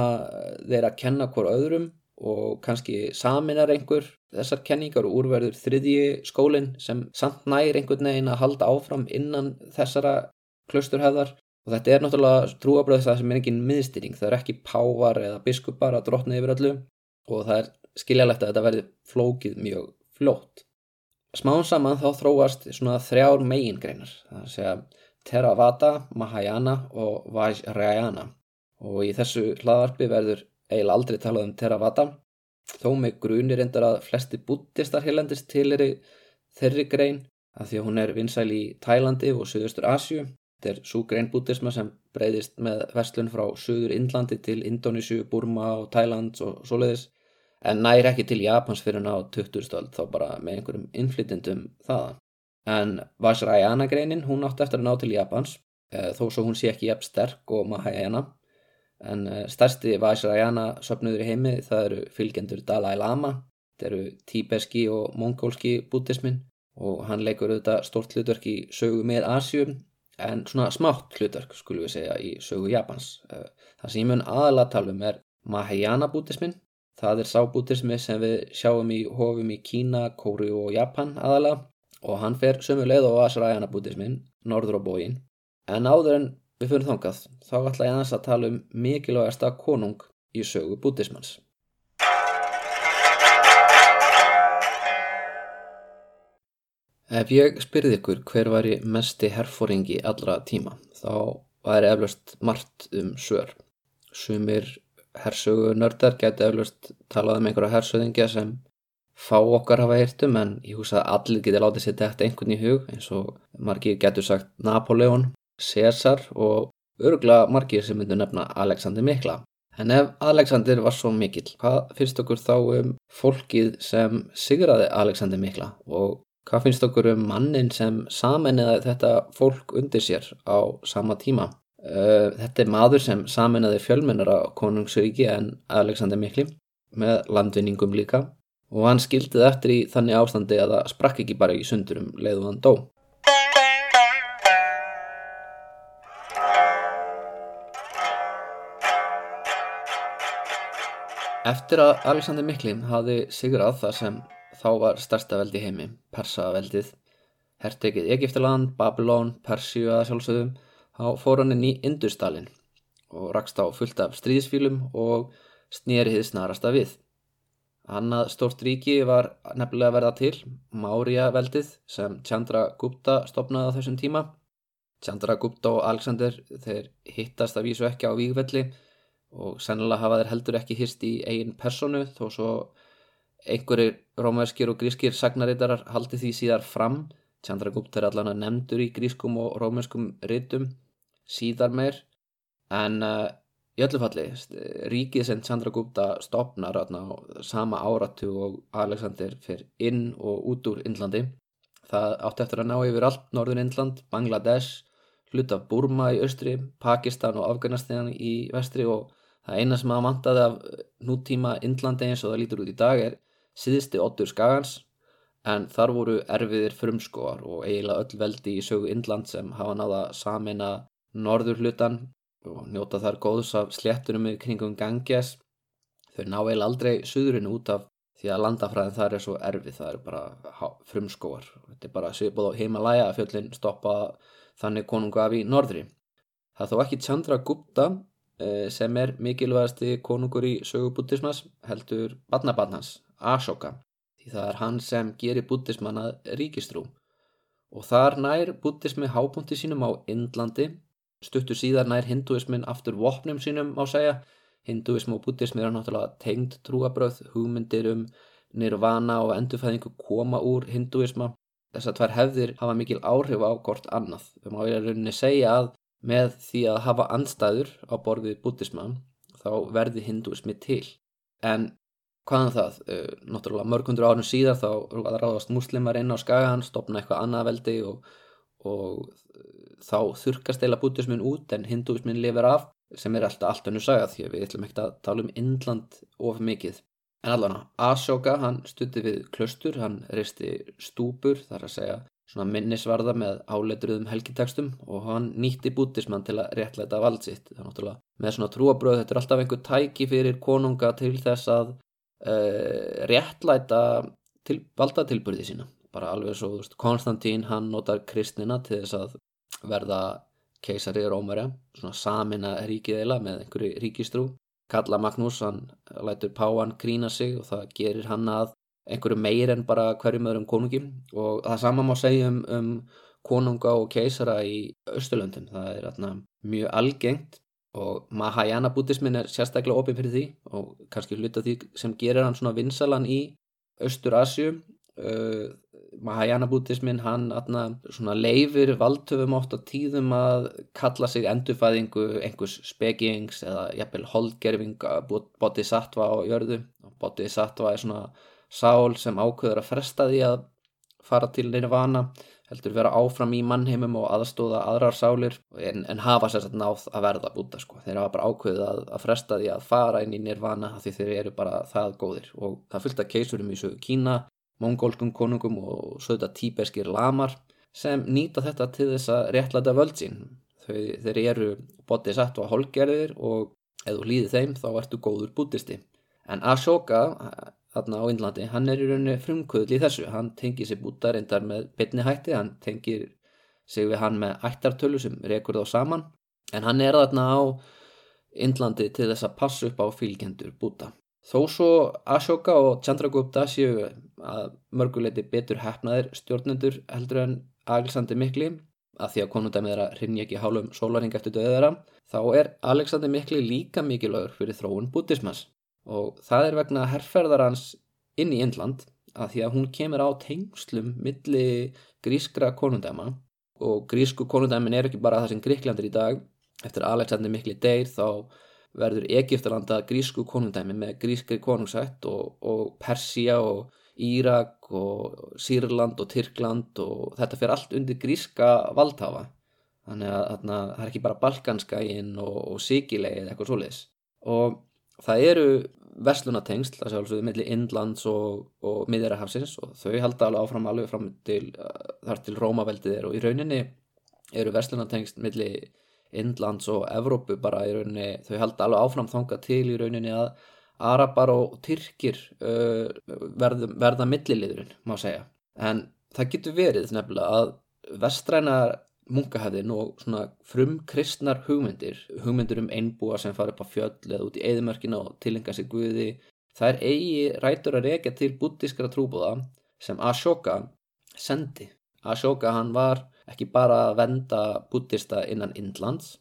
þeir að kenna hver öðrum og kannski saminar einhver. Þessar kenningar og úrverður þriðji skólinn sem samt nær einhvern veginn að halda áfram innan þessara klösturhefðar og þetta er náttúrulega trúabröð það sem er engin miðstýring, það er ekki pávar eða biskupar að drotna yfir öllu. Og það er skiljalegt að þetta verði flókið mjög flótt. Smán saman þá þróast svona þrjár megingreinar, það er að Theravada, Mahayana og Vajrayana og í þessu hlaðarpi verður eiginlega aldrei talað um Theravada þó með grunir endar að flesti búttistar heilendist til þeirri grein að því að hún er vinsæl í Tælandi og Suðustur Asju. Þetta er svo grein búttisma sem breyðist með verslun frá Suður Indlandi til Indonísu, Burma og Tæland og svoleiðis en næri ekki til Japans fyrir ná 2000 þá bara með einhverjum innflytjendum það. En Vajrayana greinin, hún átti eftir að ná til Japans, eh, þó svo hún sé ekki jafn sterk og Mahayana. En eh, stærsti Vajrayana söpnuður í heimi það eru fylgjendur Dalai Lama, þetta eru tíbeski og mongólski bútismin og hann leikur auðvitað stort hlutverk í sögu með Asjum en svona smátt hlutverk skulum við segja í sögu Japans. Eh, það sem ég mun aðalatálum er Mahayana bútismin Það er sábútismi sem við sjáum í hofum í Kína, Kóri og Japan aðalega og hann fer sömu leið á Asrayana bútismin, norður á bógin. En áður en við fyrir þongað, þá ætla ég aðeins að tala um mikilvægasta konung í sögu bútismans. Ef ég spyrði ykkur hver var í mesti herfóringi allra tíma, þá væri eflaust margt um svör. Sumir hersögu nördar getur eflaust talað um einhverja hersöðingja sem fá okkar hafa hirtum en ég hús að allir getur látið sér þetta einhvern í hug eins og margir getur sagt Napoleon, Caesar og örugla margir sem myndu nefna Alexander Mikla. En ef Alexander var svo mikill, hvað finnst okkur þá um fólkið sem sigraði Alexander Mikla og hvað finnst okkur um mannin sem saminniði þetta fólk undir sér á sama tíma? Uh, þetta er maður sem saminnaði fjölmennara konungsauki en Alexander Mikli með landvinningum líka og hann skildið eftir í þannig ástandi að það sprakk ekki bara í sundurum leiðu hann dó. Eftir að Alexander Mikli hafði sigrað það sem þá var starsta veldi heimi, Persaveldið, herrtekið Egiptaland, Babylon, Persíu að sjálfsögðum, þá fór hann inn í Industalin og rakst á fullt af stríðsfílum og snýri hið snarasta við. Annað stórt ríki var nefnilega verða til, Mária veldið sem Chandra Gupta stopnaði á þessum tíma. Chandra Gupta og Alexander þeir hittast að vísu ekki á vígvelli og sennilega hafa þeir heldur ekki hýrst í eigin personu þó svo einhverjir rómverskir og grískir sagnarittarar haldi því síðar fram. Chandra Gupta er allan að nefndur í grískum og rómverskum rittum síðar meir en uh, Í öllu falli, ríkið sem Chandragupta stopnar á sama áratu og Alexander fyrir inn og út úr Indlandi. Það átti eftir að ná yfir allt norður Indland, Bangladesh, hlut af Burma í austri, Pakistan og Afganistan í vestri og það eina sem að vantaði af nútíma Indlandi eins og það lítur út í dag er síðusti ottur skagans en þar voru erfiðir frumskóar og eiginlega öll veldi í sögu Indland sem hafa náða samina norður hlutan og njóta þar góðs af sléttunum í kringum Ganges. Þau ná eil aldrei suðurinn út af því að landafræðin þar er svo erfið. Það eru bara frumskóar þetta er bara svipað á heimalæja að fjöllin stoppa þannig konungu af í norðri. Það þó ekki Chandra Gupta eh, sem er mikilvægasti konungur í sögubútismas heldur badnabarnans, Ashoka því það er hann sem gerir bútisman að ríkistrú. Og þar nær bútismi hábúnti sínum á Indlandi Stuttur síðar nær hinduismin aftur vopnum sínum á segja. Hinduism og buddhism eru náttúrulega tengd trúabröð, hugmyndir um nirvana og endurfæðingu koma úr hinduisma. Þessar tvær hefðir hafa mikil áhrif á hvort annað. Við má í rauninni segja að með því að hafa anstæður á borðið buddhisma þá verði hinduismi til. En hvaðan það? Uh, náttúrulega mörgundur árun síðar þá ráðast muslimar inn á skagan, stopna eitthvað annað veldi og, og þá þurkast eila bútismin út en hindúismin lifir af sem er alltaf allt önnu saga því að við ætlum ekki að tala um Indland of mikið. En allavega, Ashoka hann stutti við klöstur, hann reisti stúpur þar að segja svona minnisvarða með áleitruðum helgitekstum og hann nýtti bútismann til að réttleita vald sitt. Það er náttúrulega með svona trúabröð, þetta er alltaf einhver tæki fyrir konunga til þess að uh, réttlæta til, valdatilbyrði sína. Bara alveg svo, Konstantín hann notar kristnina til þess að verða keisari Rómverja, svona samina ríkið eila með einhverju ríkistrú. Kalla Magnús, hann lætur Páan grína sig og það gerir hann að einhverju meir en bara hverjum öðrum konungi og það sama má segja um, um konunga og keisara í Östurlöndin. Það er atna, mjög algengt og Mahayana buddhismin er sérstaklega opið fyrir því og kannski hluta því sem gerir hann svona vinsalan í Östur-Asju uh, Mahayana bútismin hann atna, leifir valdtöfum oft á tíðum að kalla sig endurfæðingu einhvers spekings eða jafnvel holdgerfing bodhisattva á jörðu bodhisattva er svona sál sem ákveður að fresta því að fara til nirvana heldur vera áfram í mannheimum og aðstóða aðrar sálir en, en hafa sérstaklega náð að verða búta sko. þeir hafa bara ákveðið að, að fresta því að fara inn í nirvana því þeir eru bara það góðir og það fylgta keisurum í sögu Kína mongólskum konungum og svo þetta tíbeskir lamar sem nýta þetta til þess að réttlæta völd sín. Þau, þeir eru botið satt á holgerðir og ef þú hlýði þeim þá ertu góður bútisti. en Ashoka þarna á Índlandi, hann er í rauninni frumkvöðl í þessu, hann tengir sér búta reyndar með bytni hætti, hann tengir sig við hann með ættartölu sem rekur þá saman, en hann er þarna á Índlandi til þess að passa upp á fylgjendur búta. Þó svo Ashoka og Chandragupta séu að mörguleiti betur hefnaðir stjórnendur heldur en Alexander Mikli að því að konundæmið er að rinja ekki hálfum sólaring eftir döðu þeirra þá er Alexander Mikli líka mikilvægur fyrir þróun bútismas og það er vegna herrferðar hans inn í Indland að því að hún kemur á tengslum milli grískra konundæma og grísku konundæmin er ekki bara það sem Gríklandir í dag. Eftir Alexander Mikli deyr þá verður Egiptalanda grísku konundæmi með grískri konungsætt og, og Persia og Írak og Sýrland og Tyrkland og þetta fyrir allt undir gríska valdhafa. Þannig að þarna, það er ekki bara balkanskægin og, og síkilegið eða eitthvað svoleiðis. Og það eru verslunatengst, það sé alveg mellir Indlands og, og Miðjarahafsins og þau halda alveg áfram alveg fram til þar til Rómaveldið er og í rauninni eru verslunatengst mellir Indlands og Evrópu bara í rauninni, þau halda alveg áfram þanga til í rauninni að Arabar og Tyrkir uh, verða, verða milliliðurinn, má segja. En það getur verið nefnilega að vestræna munkahæðin og svona frumkristnar hugmyndir, hugmyndir um einbúa sem fara upp á fjöll eða út í eðimörkina og tilenga sig guði, það er eigi rætur að reyka til búttískara trúbúða sem Ashoka sendi. Ashoka hann var ekki bara að venda búttista innan Indlands,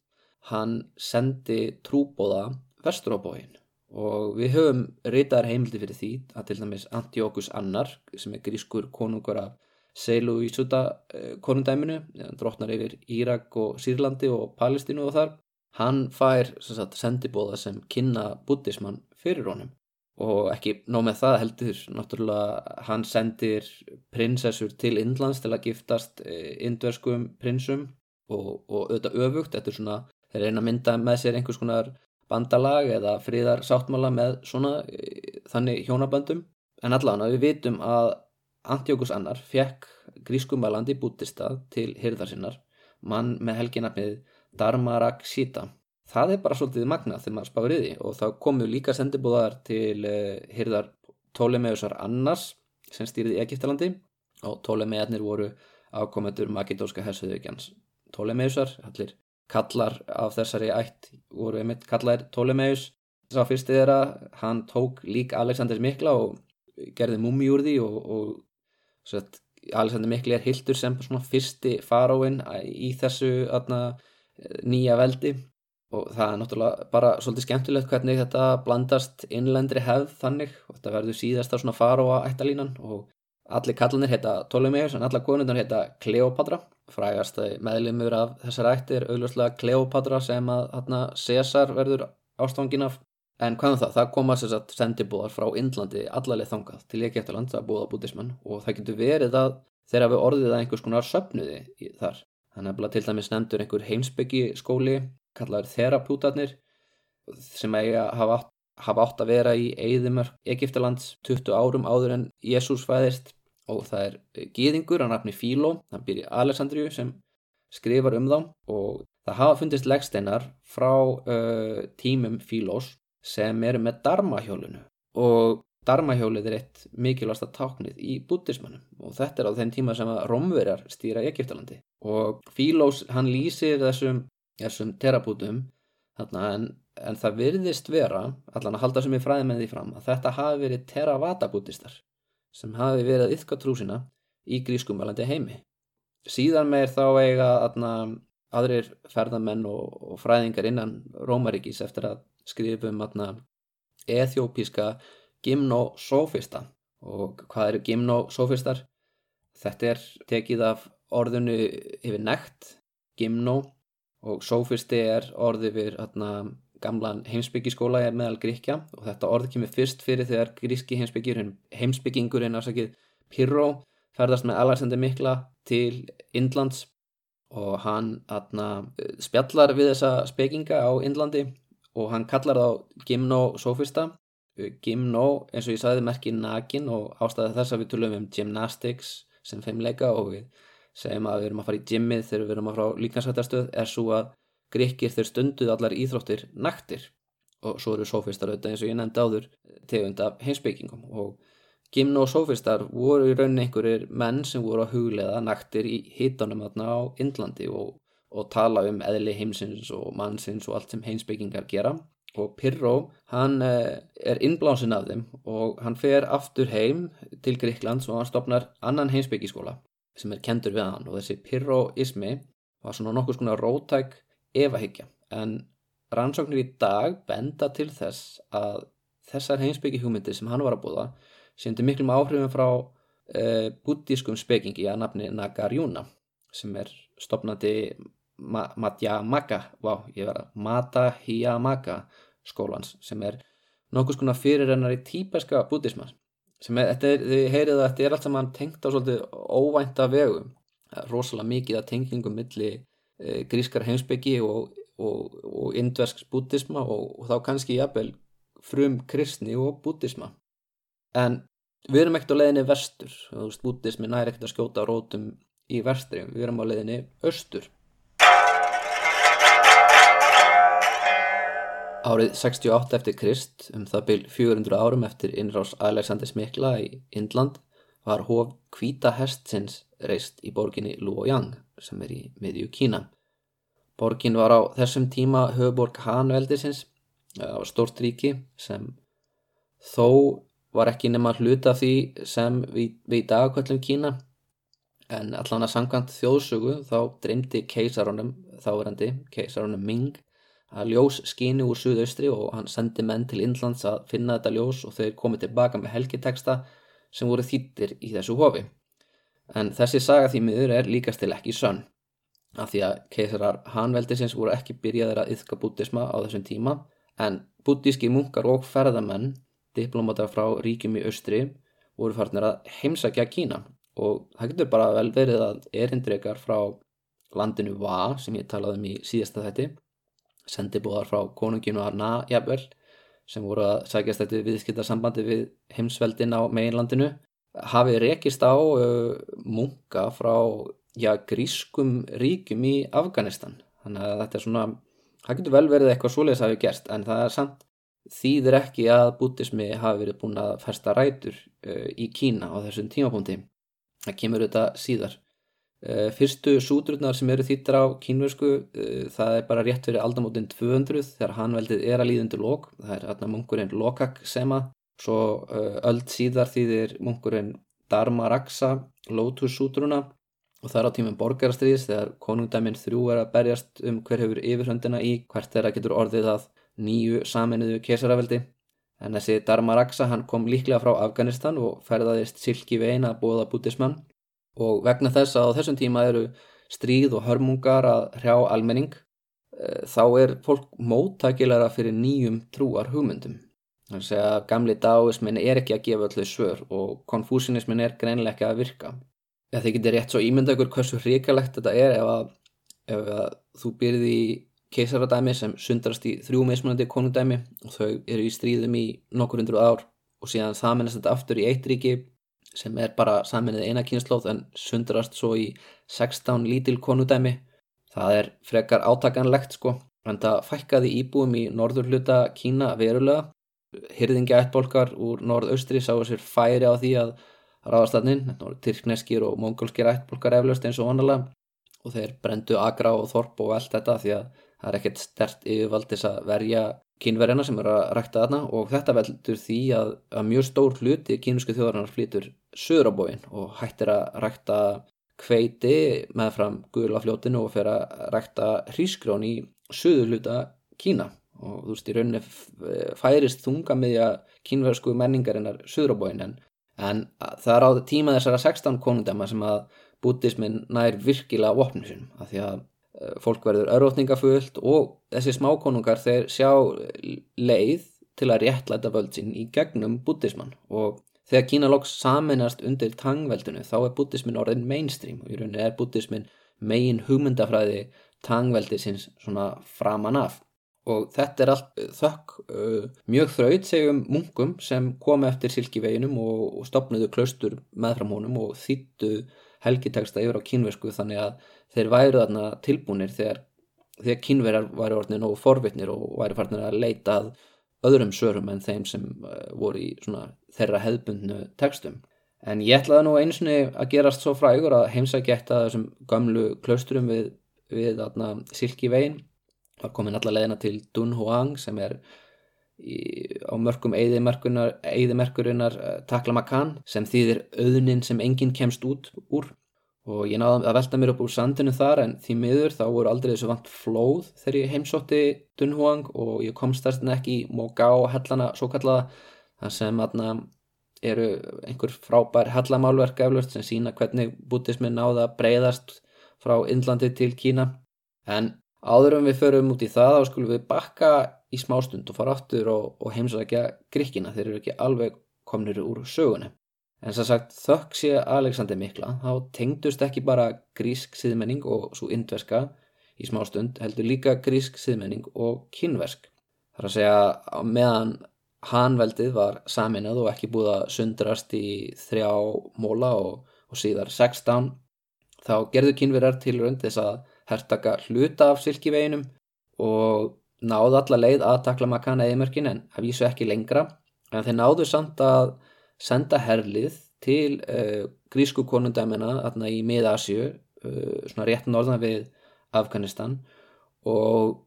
hann sendi trúbóða vestur á bóin og við höfum reytaðar heimildi fyrir því að til dæmis Antiochus Annar sem er grískur konungur af Seilu í Suta eh, konundæminu, drotnar yfir Írak og Sýrlandi og Palestínu og þar, hann fær sagt, sendibóða sem kynna buddhismann fyrir honum og ekki nóg með það heldur náttúrulega hann sendir prinsessur til Indlands til að giftast eh, indverskum prinsum. Og, og auðvitað öfugt, þetta er svona þeir reyna að mynda með sér einhvers konar bandalag eða fríðar sáttmála með svona eh, þannig hjónaböndum. En allavega við vitum að Antiochus annar fekk grískumælandi bútistað til hyrðar sinnar mann með helginafnið Dharmarak Sita það er bara svolítið magnað þegar maður spáir í því og þá komu líka sendibúðar til uh, hirðar Ptolemeusar annars sem stýrði Egiptalandi og Ptolemearnir voru ákomendur makedóska hersuðugjans Ptolemeusar, allir kallar af þessari ætt voru einmitt kallar Ptolemeus sá fyrsti þeirra, hann tók lík Alexander Mikla og gerði mummi úr því og, og sett, Alexander Mikli er hildur sem fyrsti faróin í þessu atna, nýja veldi og það er náttúrulega bara svolítið skemmtilegt hvernig þetta blandast innlendri hefð þannig. Og þetta verður síðast á svona faróa ættalínan og allir kallanir heita Ptolemeus en allar konundar heita Kleopatra frægast meðlimur af þessar ættir auðvitað Kleopatra sem að hana, Cæsar verður ástofangin af. En hvaðan um það, það koma sér satt sendibúðar frá Indlandi allarleið þangað til ég geta land að búða bútismann og það getur verið að þeirra við orðið að einhvers konar söpnuði þar. Þannig að til dæmis nefndur einhver heimsbyggi skóli kallaður þerapútarnir sem eiga hafa átt, hafa átt að vera í Eidimörk Egiptalands 20 árum áður en Jésús fæðist. Og það er gýðingur á nafni Fíló, hann í Alessandriu sem skrifar um þá. Og það hafa fundist leggsteinar frá uh, tímum Fílós sem eru með darmahjólinu og darmahjólið er eitt mikilvægsta táknið í bútismannum og þetta er á þeim tíma sem að romverjar stýra Egiptalandi og Fílós hann lýsir þessum þessum terapútum en, en það virðist vera allan að halda sem ég fræði með því fram að þetta hafi verið teravata-bútistar sem hafi verið að yfka trúsina í grískumælandi heimi síðan meir þá eiga aðna, aðrir ferðamenn og, og fræðingar innan Rómaríkis eftir að skrifum eþjópíska gymnosófista og hvað eru gymnosófistar? Þetta er tekið af orðinu yfir nekt gymno og sófisti er orði við hérna, gamlan heimsbyggiskóla meðal Gríkja og þetta orði kemur fyrst fyrir þegar gríski heimsbyggingurinn ásakið Pyrrho ferðast með Alexander Mikla til Indlands. Og hann atna, spjallar við þessa spekinga á Indlandi. Og hann kallar þá gymnosófista gymno eins og ég sagði merkir nakin og ástæði þess að við tölum um gymnastics sem feimleika og við segjum að við erum að fara í gymmið þegar við erum að fara á líkansvættastöð er svo að gríkir þeir stunduð allar íþróttir naktir. Og svo eru sofistar auðvitað eins og ég nefndi áður tegund af heimsbyggingum og gimno og sofistar voru í rauninni einhverjir menn sem voru að huglega naktir í hitanum aðna á Indlandi og, og tala um eðli heimsins og mannsins og allt sem heimsbyggingar gera. Og Pirró hann eh, er innblásin af þeim og hann fer aftur heim til Gríklands og hann stopnar annan heimsbyggiskóla sem er kendur við hann og þessi Pirróismi var svona nokkuð skona rótæk evahyggja en rannsóknir í dag benda til þess að þessar heimsbyggi sem hann var að búða sendi miklum áhrifum frá uh, buddískum spekingi að nafni Nagarjuna sem er stopnandi Ma Madhyamaka wow, Matahiyamaka skólans sem er nokkuð skona fyrirrennar í típeska buddhisman sem er, þetta er, þið heyrið að þetta er allt saman tengt á svolítið óvænta vegu rosalega mikið að tengingum milli e, grískar heimsbyggi og, og, og indversk buddhisma og, og þá kannski jafnvel frum kristni og buddhisma en við erum ekkert á leðinni vestur, buddhismi næri ekkert að skjóta rótum í vestri, við erum á leðinni östur Árið 68 eftir Krist, um það byl 400 árum eftir innrás Alexander Smikla í Indland, var hóf Kvíta Hestsins reist í borginni Luoyang sem er í miðju Kína. Borgin var á þessum tíma höfuborg Hanveldisins á stort ríki sem þó var ekki nema hluta því sem við, við í dagakvöldum Kína en allan að sangkvæmt þjóðsugu þá dreymdi keisarunum þáverandi, keisarunum Ming að ljós skínu úr suðaustri og hann sendi menn til Indlands að finna þetta ljós og þeir komið tilbaka með helgiteksta sem voru þýttir í þessu hofi. En þessi saga því miður er líkast til ekki sönn af því að keisarar Hanveldisins voru ekki byrjaðir að yfka bútisma á þessum tíma en bútíski munkar og ferðamenn, diplomatar frá ríkjum í austri, voru farnir að heimsækja Kína og það getur bara vel verið að erindreikar frá landinu Va sem ég talaði um í síðasta þetti sendibúðar frá konunginu að na jafnvel sem voru að sækjast þetta viðskiptarsambandi við heimsveldin á meginlandinu hafið rekist á uh, munka frá já, grískum ríkum í Afganistan. Þannig að þetta er svona það getur vel verið eitthvað svoleiðis að hafi gerst en það er samt þýðir ekki að bútismi hafi verið búin að festa rætur uh, í Kína á þessum tímapunkti. Það kemur þetta síðar fyrstu sútrurnar sem eru þýttar á kínversku, eh, það er bara rétt fyrir aldamótin 200 þegar hanveldið er að líðundu lók, það er aðna munkurinn Lokak Sema, svo eh, öll síðar þýðir munkurinn Dharma Raksa, Lotus sútruna. Og það er á tímum borgarastriðis þegar konungdæminn þrjú er að berjast um hver hefur yfirhöndina í hvert þeirra getur orðið að nýju saminuðu kesaraveldi. En þessi Dharma Raksa hann kom líklega frá Afganistan og ferðaðist silki vein að bóða bútismann og vegna þess að á þessum tíma eru stríð og hörmungar að hrjá almenning eh, þá er fólk móttækilega fyrir nýjum trúar hugmyndum. Þannig að gamli dáismin er ekki að gefa öllu svör og konfúsinismin er greinlega ekki að virka. Þið getur rétt svo ímynda ykkur hversu hrikalegt þetta er ef að, ef að þú byrði í keisaradæmi sem sundrast í þrjú meðsmunandi konundæmi og þau eru í stríðum í nokkur hundru ár og síðan það mennast þetta aftur í eitt ríki sem er bara saminnið eina kynnslóð en sundrast svo í 16 lítil konudæmi. Það er frekar átakanlegt sko, en það fækkaði íbúum í norður hluta Kína verulega. Hyrðingi ættbolkar úr norðaustri sáu sér færi á því að ráðastafnin, tyrkneskir og mongolskir ættbolkar eflaust eins og vanalega og þeir brendu agra og þorp og allt þetta því að það er ekkert stert yfirvaldis að verja kínverjana sem eru að rækta þarna og þetta veldur því að, að mjög stór hluti kínusku þjóðarinnar flýtur söður á bóin og hættir að rækta kveiti með fram guðlafljótinu og fer að rækta hrísgrón í söður hluta Kína. Og þú veist í rauninni færist þunga með að kínverðsku menningarinnar söður á bóin en, en það er á tíma þessara 16 konundama sem að bútismin nær virkilega vopnum sinum af því að Eh, fólk verður örvotningafullt og þessi smákonungar þeir sjá leið til að réttlæta völdsinn í gegnum bútismann og þegar Kína loks saminast undir tangveldinu þá er bútismin orðin mainstream og í rauninni er bútismin megin hugmyndafræði tangveldi sinns svona framan af. Og þetta er allt þökk uh, mjög þraut segjum munkum sem kom eftir silkiveginum og, stopnuðu klaustur meðfram honum og þýttu helgiteksta yfir á kínversku þannig að þeir væru þarna tilbúinir þegar því að kynverjar væri orðin og forvitnir og væri farnir að leita að öðrum sörum en þeim sem uh, voru í svona, þeirra hefðbundnu tekstum. En ég ætlaði nú eins og að gerast svo frægur að heimsækja eitt að þessum gamlu klausturum við, við Silki veginn. Það var komin allar leðina til Dun Huang sem er í, á mörgum eigðimerkurinnar uh, Taklamakan sem þýðir auðnin sem enginn kemst út úr og ég náði að velta mér upp úr sandinu þar en því miður þá voru aldrei þessu vant flóð þegar ég heimsótti Dunhuang og ég komst þess vegna ekki í Mogao hellana svo kallaða þar sem aðna eru einhver frábær hellamálverk eflust sem sína hvernig bútismin náða breyðast frá Indlandi til Kína. En áðurum við förum út í það þá skulum við bakka í smástund og fara áttur og, og heimsækja gríkina þeir eru ekki alveg komnir úr sögunu En sem sagt þökk sé Alexander Mikla þá tengdust ekki bara grísk siðmenning og svo indverska í smá stund heldur líka grísk siðmenning og kynversk. Það er að segja meðan hanveldið var saminað og ekki búið að sundrast í þrjá móla og, og síðar 16 þá gerðu kynverar til raund þess að hertaka hluta af silkiveginum og náðu alla leið að takla makana eða mörkin en að vísu ekki lengra en þeir náðu samt að senda herlið til uh, grísku konundæmina aðna í mið-Asju uh, svona rétt norðan við Afganistan. Og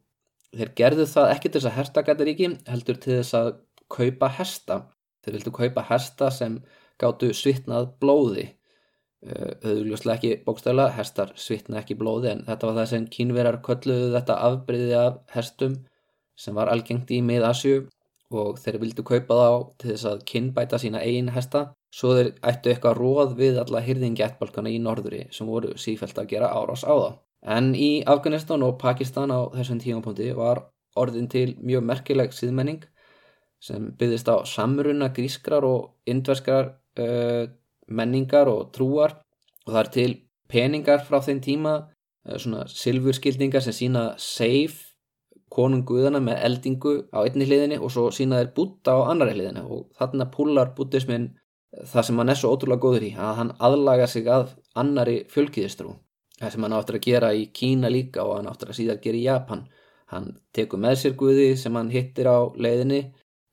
þeir gerðu það ekki til þess að hersta gætaríki heldur til þess að kaupa hesta. Þeir vildu kaupa hesta sem gáttu svitnað blóði. Uh, auðvitað ekki bókstæla hestar svitna ekki blóði en þetta var það sem kínverar kölluðu þetta afbreyði af hestum sem var algengt í mið-Asju og þeir vildu kaupa þá til þess að kynbæta sína eigin hesta svo þeir ættu eitthvað róð við alla hyrðingi ættbalkana í norðuri sem voru sífælt að gera árás á það. En í Afganistan og Pakistan á þessum tímapunkti var orðin til mjög merkileg síðmenning sem byggðist á samruna grískrar og indverskrar uh, menningar og trúar og það er til peningar frá þeim tíma, uh, svona silfurskildingar sem sína safe konunguðana með eldingu á einni hliðinni og svo sína þeir búta á annari hliðinni. Og þarna púlar bútismin það sem hann er svo ótrúlega góður í að hann aðlaga sig að annari fjölkiðistrú það sem hann áttur að gera í Kína líka og hann áttur að síðan gera í Japan. Hann tekur með sér guði sem hann hittir á leiðinni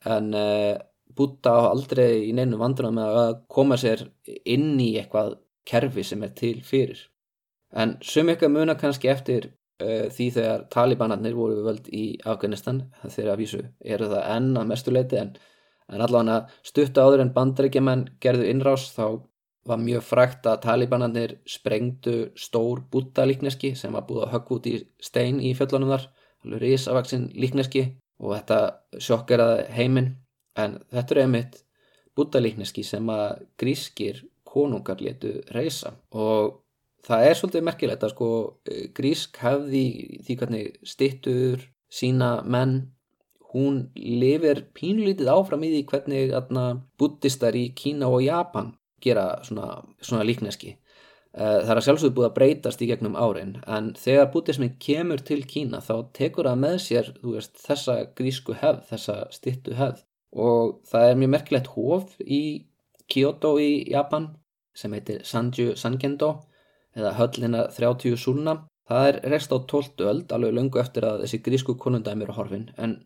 en uh, eh, búta á aldrei í neinu vandrunum með að koma sér inn í eitthvað kerfi sem er til fyrir. En sum eitthvað muna kannski eftir því þegar talibanarnir voru völd í Afganistan þegar að vísu eru það enn að mestuleiti en, en allavega stutta áður en bandrækjumenn gerðu innrás þá var mjög frækt að talibanarnir sprengdu stór búttalíkneski sem var búið að högg út í stein í fjöllunum þar, alveg risavaksinn líkneski og þetta sjokkeraði heiminn. En þetta er einmitt búttalíkneski sem að grískir konungar letu reysa og það er svolítið merkilegt að sko eh, grísk hefði því hvernig stittur sína menn hún lifir pínlítið áfram í því hvernig atna, buddistar í Kína og Japan gera svona, svona líkneski. Eh, það er að sjálfsögðu búið að breytast í gegnum árin en þegar buddismin kemur til Kína þá tekur það með sér veist, þessa grísku hefð, þessa stittu hefð. Og það er mjög merkilegt hof í Kyoto í Japan sem heitir Sanju Sankendo eða höllina 30 súlna. Það er rest á 12 öld, alveg lungu eftir að þessi grísku konundæmi eru horfin, en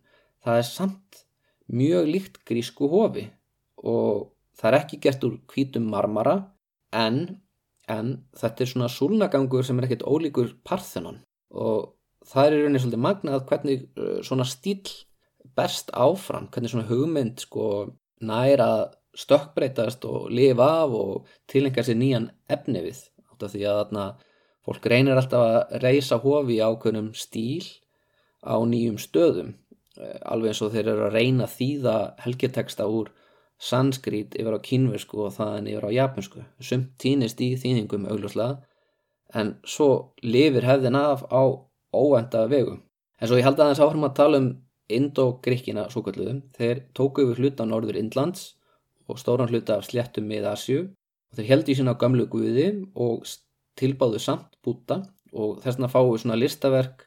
það er samt mjög líkt grísku hofi og það er ekki gert úr hvítum marmara, en, en þetta er svona súlnagangur sem er ekkert ólíkur parþenon og það er í rauninni svolítið magnað hvernig uh, svona stíl berst áfram, hvernig svona hugmynd sko næra stökkbreytast og lifa af og tilenga sér nýjan efni við út af því að þarna fólk reynir alltaf að reysa hofi á ákveðnum stíl á nýjum stöðum eh, alveg eins og þeir eru að reyna þýða helgeteksta úr sanskrít yfir á kínversku og þaðan yfir á japansku sumt týnist í þýðingum augljóslega en svo lifir hefðin af á óvenda vegu. En svo ég held að þess áfram að tala um Indo-Gríkina svo kalluðum þeir tóku yfir hluta á norður Indlands og stóran hluta af sléttum með Asju og þeir heldi sína gamlu guði og tilbáðu samt búta og þess vegna við svona listaverk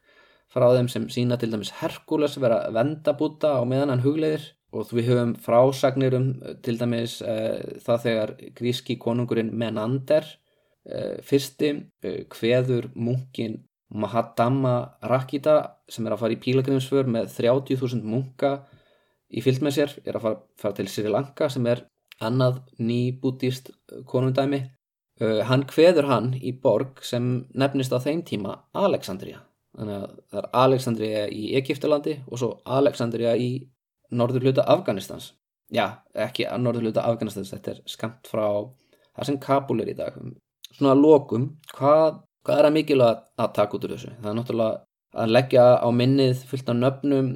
frá þeim sem sína til dæmis Herkules vera að venda búta á meðan hann hugleðir og við höfum frásagnir um til dæmis e, það þegar gríski konungurinn Menander e, fyrsti e, hveður munkin Mahadama Rakita sem er að fara í pílagrimsför með 30.000 munka í fyllt með sér er að fara, fara til Sri Lanka sem er annað nýbútist konundæmi uh, hann hveður hann í borg sem nefnist á þeim tíma Alexandria þannig að það er Alexandria í Egiptalandi og svo Alexandria í norður hluta Afganistans. Já, ekki að norður hluta Afganistans þetta er skamt frá það sem Kabul er í dag. Svona lokum, hvað, hvað er að mikilvægt að taka út úr þessu? Það er náttúrulega að leggja á minnið fullt af nöfnum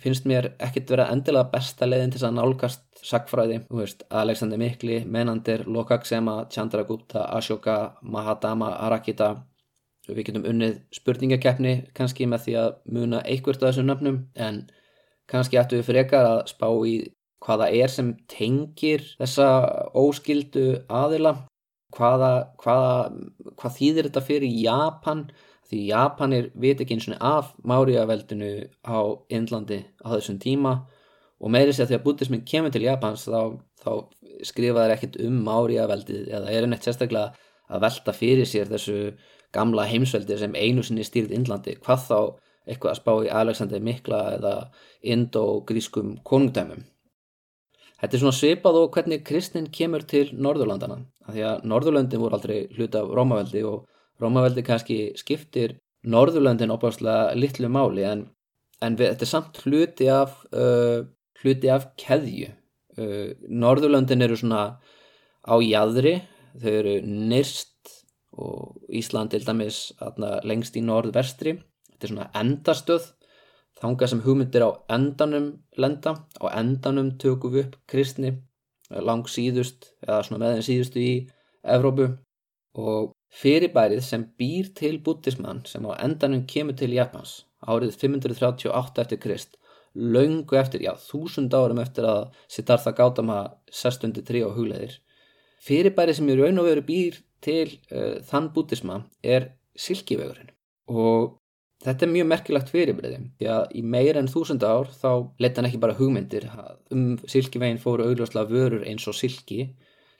finnst mér ekkert vera endilega besta leiðin til að nálgast sagfræði, þú veist, Alexander Mikli, Menandir, Lokaksema, Chandragupta, Ashoka, Mahadama, Arakita. Við getum unnið spurningakeppni kannski með því að muna einhvert af þessum nöfnum en kannski ættu við frekar að spá í hvaða er sem tengir þessa óskildu aðila. Hvaða, hvaða, hvað þýðir þetta fyrir Japan því Japanir veit ekki eins og af Máriaveldinu á Indlandi á þessum tíma. Og meiri sé að því að buddhismin kemur til Japans þá, þá skrifaður ekkert um Máriaveldið eða er henni sérstaklega að velta fyrir sér þessu gamla heimsveldi sem einu sinni stýrð Indlandi. Hvað þá eitthvað að spá í Alexander Mikla eða Indo-grískum konungdæmum. Þetta er svona svipað og hvernig kristnin kemur til Norðurlandana því að Norðurlöndin voru aldrei hluta af Rómaveldi og Rómaveldi kannski skiptir Norðurlöndin opáslega litlu máli en, en við, þetta er samt hluti af, uh, hluti af keðju. Uh, Norðurlöndin eru svona á jæðri, þau eru nyrst og Ísland til dæmis atna, lengst í norð-vestri. Þetta er svona endastöð þanga sem hugmyndir á endanum lenda, á endanum tökum við upp kristni lang síðust eða svona meðin síðustu í Evrópu. Og fyrirbærið sem býr til búttismann sem á endanum kemur til Japans árið 538 eftir krist laungu eftir, já, þúsund árum eftir að Siddhartha Gautama sestundi trí á hugleðir fyrirbærið sem í raun og veru býr til uh, þann bútisma er silkivegurinn. Og þetta er mjög merkilagt fyrirbreyði því að í meir enn þúsund ár þá leta hann ekki bara hugmyndir um silkiveginn fóru augljóslega vörur eins og silki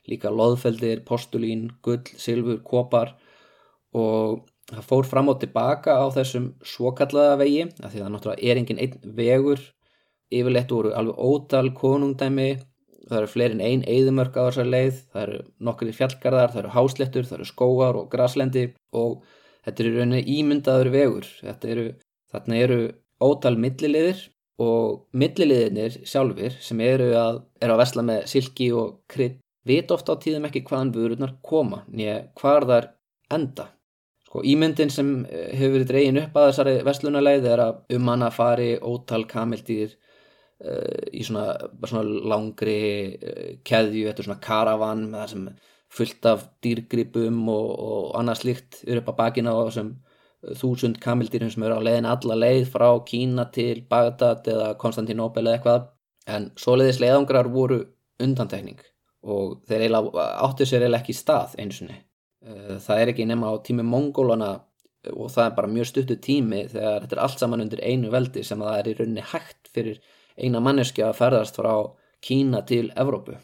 líka loðfeldir, postulín, gull, silfur, kopar. Og það fór fram og tilbaka á þessum svokallaða vegi af því að það náttúrulega er engin einn vegur yfirleitt voru alveg ótal konungdæmi. Það eru fleiri en ein eðimörk á þessar leið, það eru nokkri fjallgarðar, það eru háslettur, það eru skóar og graslendi. Og þetta eru rauninni ímyndaður vegur, eru, þarna eru ótal milliliðir og milliliðinir sjálfur sem eru að, eru að vesla með silki og krydd vit ofta á tíðum ekki hvaðan vörunar koma nýja hvar þar enda. Sko ímyndin sem eh, hefur verið dregin upp að þessari vestlunarleið er að um hana fari ótal kamildýr í svona, svona langri uh, keðju, þetta er svona karavan með það sem fullt af dýrgripum og, og annað slikt eru upp á bakina á þessum þúsund kamildýrum sem eru á leiðin alla leið frá Kína til Bagdad eða Konstantinopel eða eitthvað en svoleiðis leiðangrar voru undantekning og þeir eiginlega áttu sér eiginlega ekki stað einsunni uh, það er ekki nema á tími mongólana og það er bara mjög stuttu tími þegar þetta er allt saman undir einu veldi sem það er í rauninni hægt fyrir eina manneskja að ferðast frá Kína til Evrópu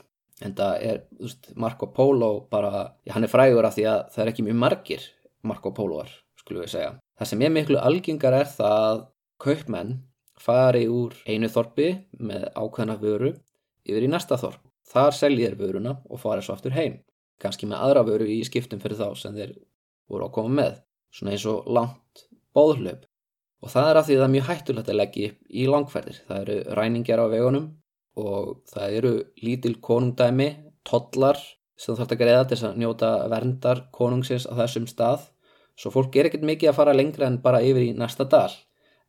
en það er, þú veist, Marco Polo bara, já, hann er frægur af því að það er ekki mjög margir Marco Poloar skulum við segja. Það sem er miklu algengar er það að kaupmenn fari úr einu þorpi með ákveðna vöru yfir í næsta þorp. Þar selgir vöruna og fari svo aftur heim. Ganski með aðra vöru í skiptum fyrir þá sem þeir voru að koma með. Svona eins og langt bóðhlaup og það er að því að það er mjög hættulegt að leggja í langferðir. Það eru ræningar á vegunum og það eru lítil konungdæmi, tollar sem þú þarfst að greiða til þess að njóta verndar konungsins á þessum stað. Svo fólk er ekkert mikið að fara lengra en bara yfir í næsta dal.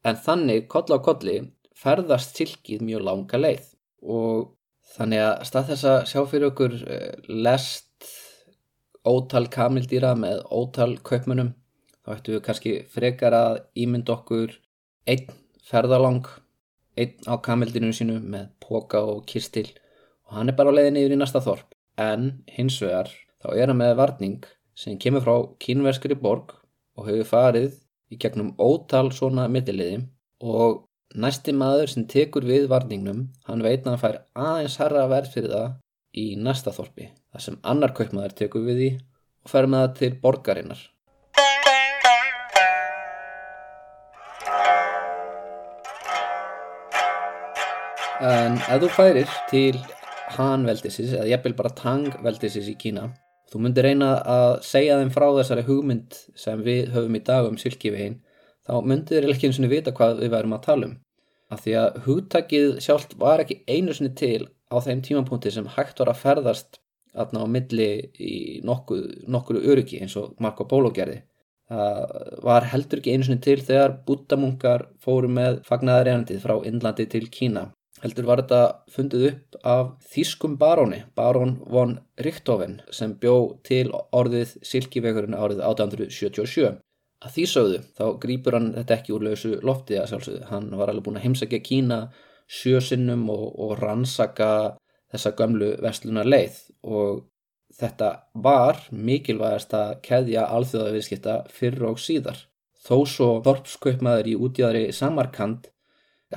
En þannig, koll á kolli, ferðast silkið mjög langa leið og þannig að stað þess að sjá fyrir okkur eh, lest ótal kamildýra með ótal kaupmunum þá ættum við kannski frekar að ímynda okkur einn ferðalang, einn á kamildinu sínu með póka og kistil og hann er bara á leiðinni yfir í næsta þorp. En hins vegar þá er hann með varning sem kemur frá kínverskri borg og hefur farið í gegnum ótal svona mittileiði og Næsti maður sem tekur við varningnum, hann veit að hann fær aðeins harra verð fyrir það í næsta þorpi, þar sem annar kaupmaður tekur við því og fær með það til borgarinnar. En ef þú færir til hanveldisins, eða ég vil bara tangveldisins í Kína, þú myndir reyna að segja þeim frá þessari hugmynd sem við höfum í dag um sylkiveginn þá myndir þeir ekki eins og vita hvað við værum að tala um. Af því að hugtakið sjálft var ekki einu sinni til á þeim tímapunkti sem hægt var að ferðast aðna á milli í nokkuru öryggi eins og Marco Polo gerði. Það var heldur ekki einu sinni til þegar búttamunkar fóru með fagnaðarregnandið frá Indlandi til Kína. Heldur var þetta fundið upp af þýskum baróni, barón von Richthofen sem bjó til orðið Silkivegurinn árið 1877. Að því sögðu þá grýpur hann þetta ekki úr lausu loftið að sjálfsögðu. Hann var alveg búin að heimsækja Kína sjösinnum og, og rannsaka þessa gömlu vestlunar leið og þetta var mikilvægast að keðja alþjóðaviðskipta fyrr og síðar. Þó svo Þorpskaupmaður í útjáðri Samarkand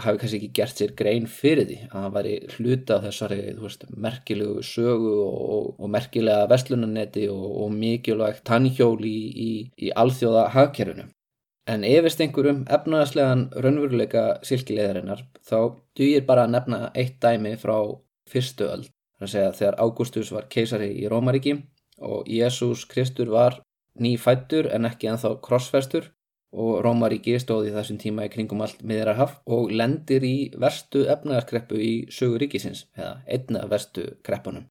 hafi kannski ekki gert sér grein fyrir því að hann væri hluta af þessari veist, merkilegu sögu og, og merkilega vestlunanetti og, og mikilvægt tannhjól í, í, í alþjóða hagkerfinu. En efist einhverjum efnaðslegan raunveruleika silkileðarinnar þá dugir bara að nefna eitt dæmi frá fyrstu öll. Það er að segja þegar Ágústus var keisari í Rómaríki og Jésús Kristur var nýfættur en ekki enþá krossfestur og Rómaríki stóði þessum tíma í kringum allt miðrarhaf og lendir í verstu efnaðarkreppu í sögur ríkisins, eða einna verstu kreppunum.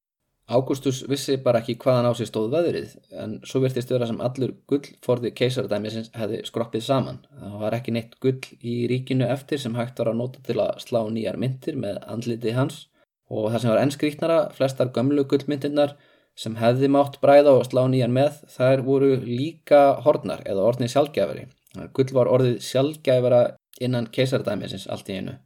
Ágústus vissi bara ekki hvaðan á sig stóð veðrið, en svo virtist vera sem allur gullforði keisardæmisins hefði skroppið saman. Það var ekki neitt gull í ríkinu eftir sem hægt var að nota til að slá nýjar myndir með andliti hans og það sem var ennskrítnara, flestar gömlu gullmyndirnar sem hefði mátt bræða og slá nýjan með, þær voru líka hornar eða orðni sjálfgefari Gull var orðið sjálfgæfara innan keisardæmisins allt í einu.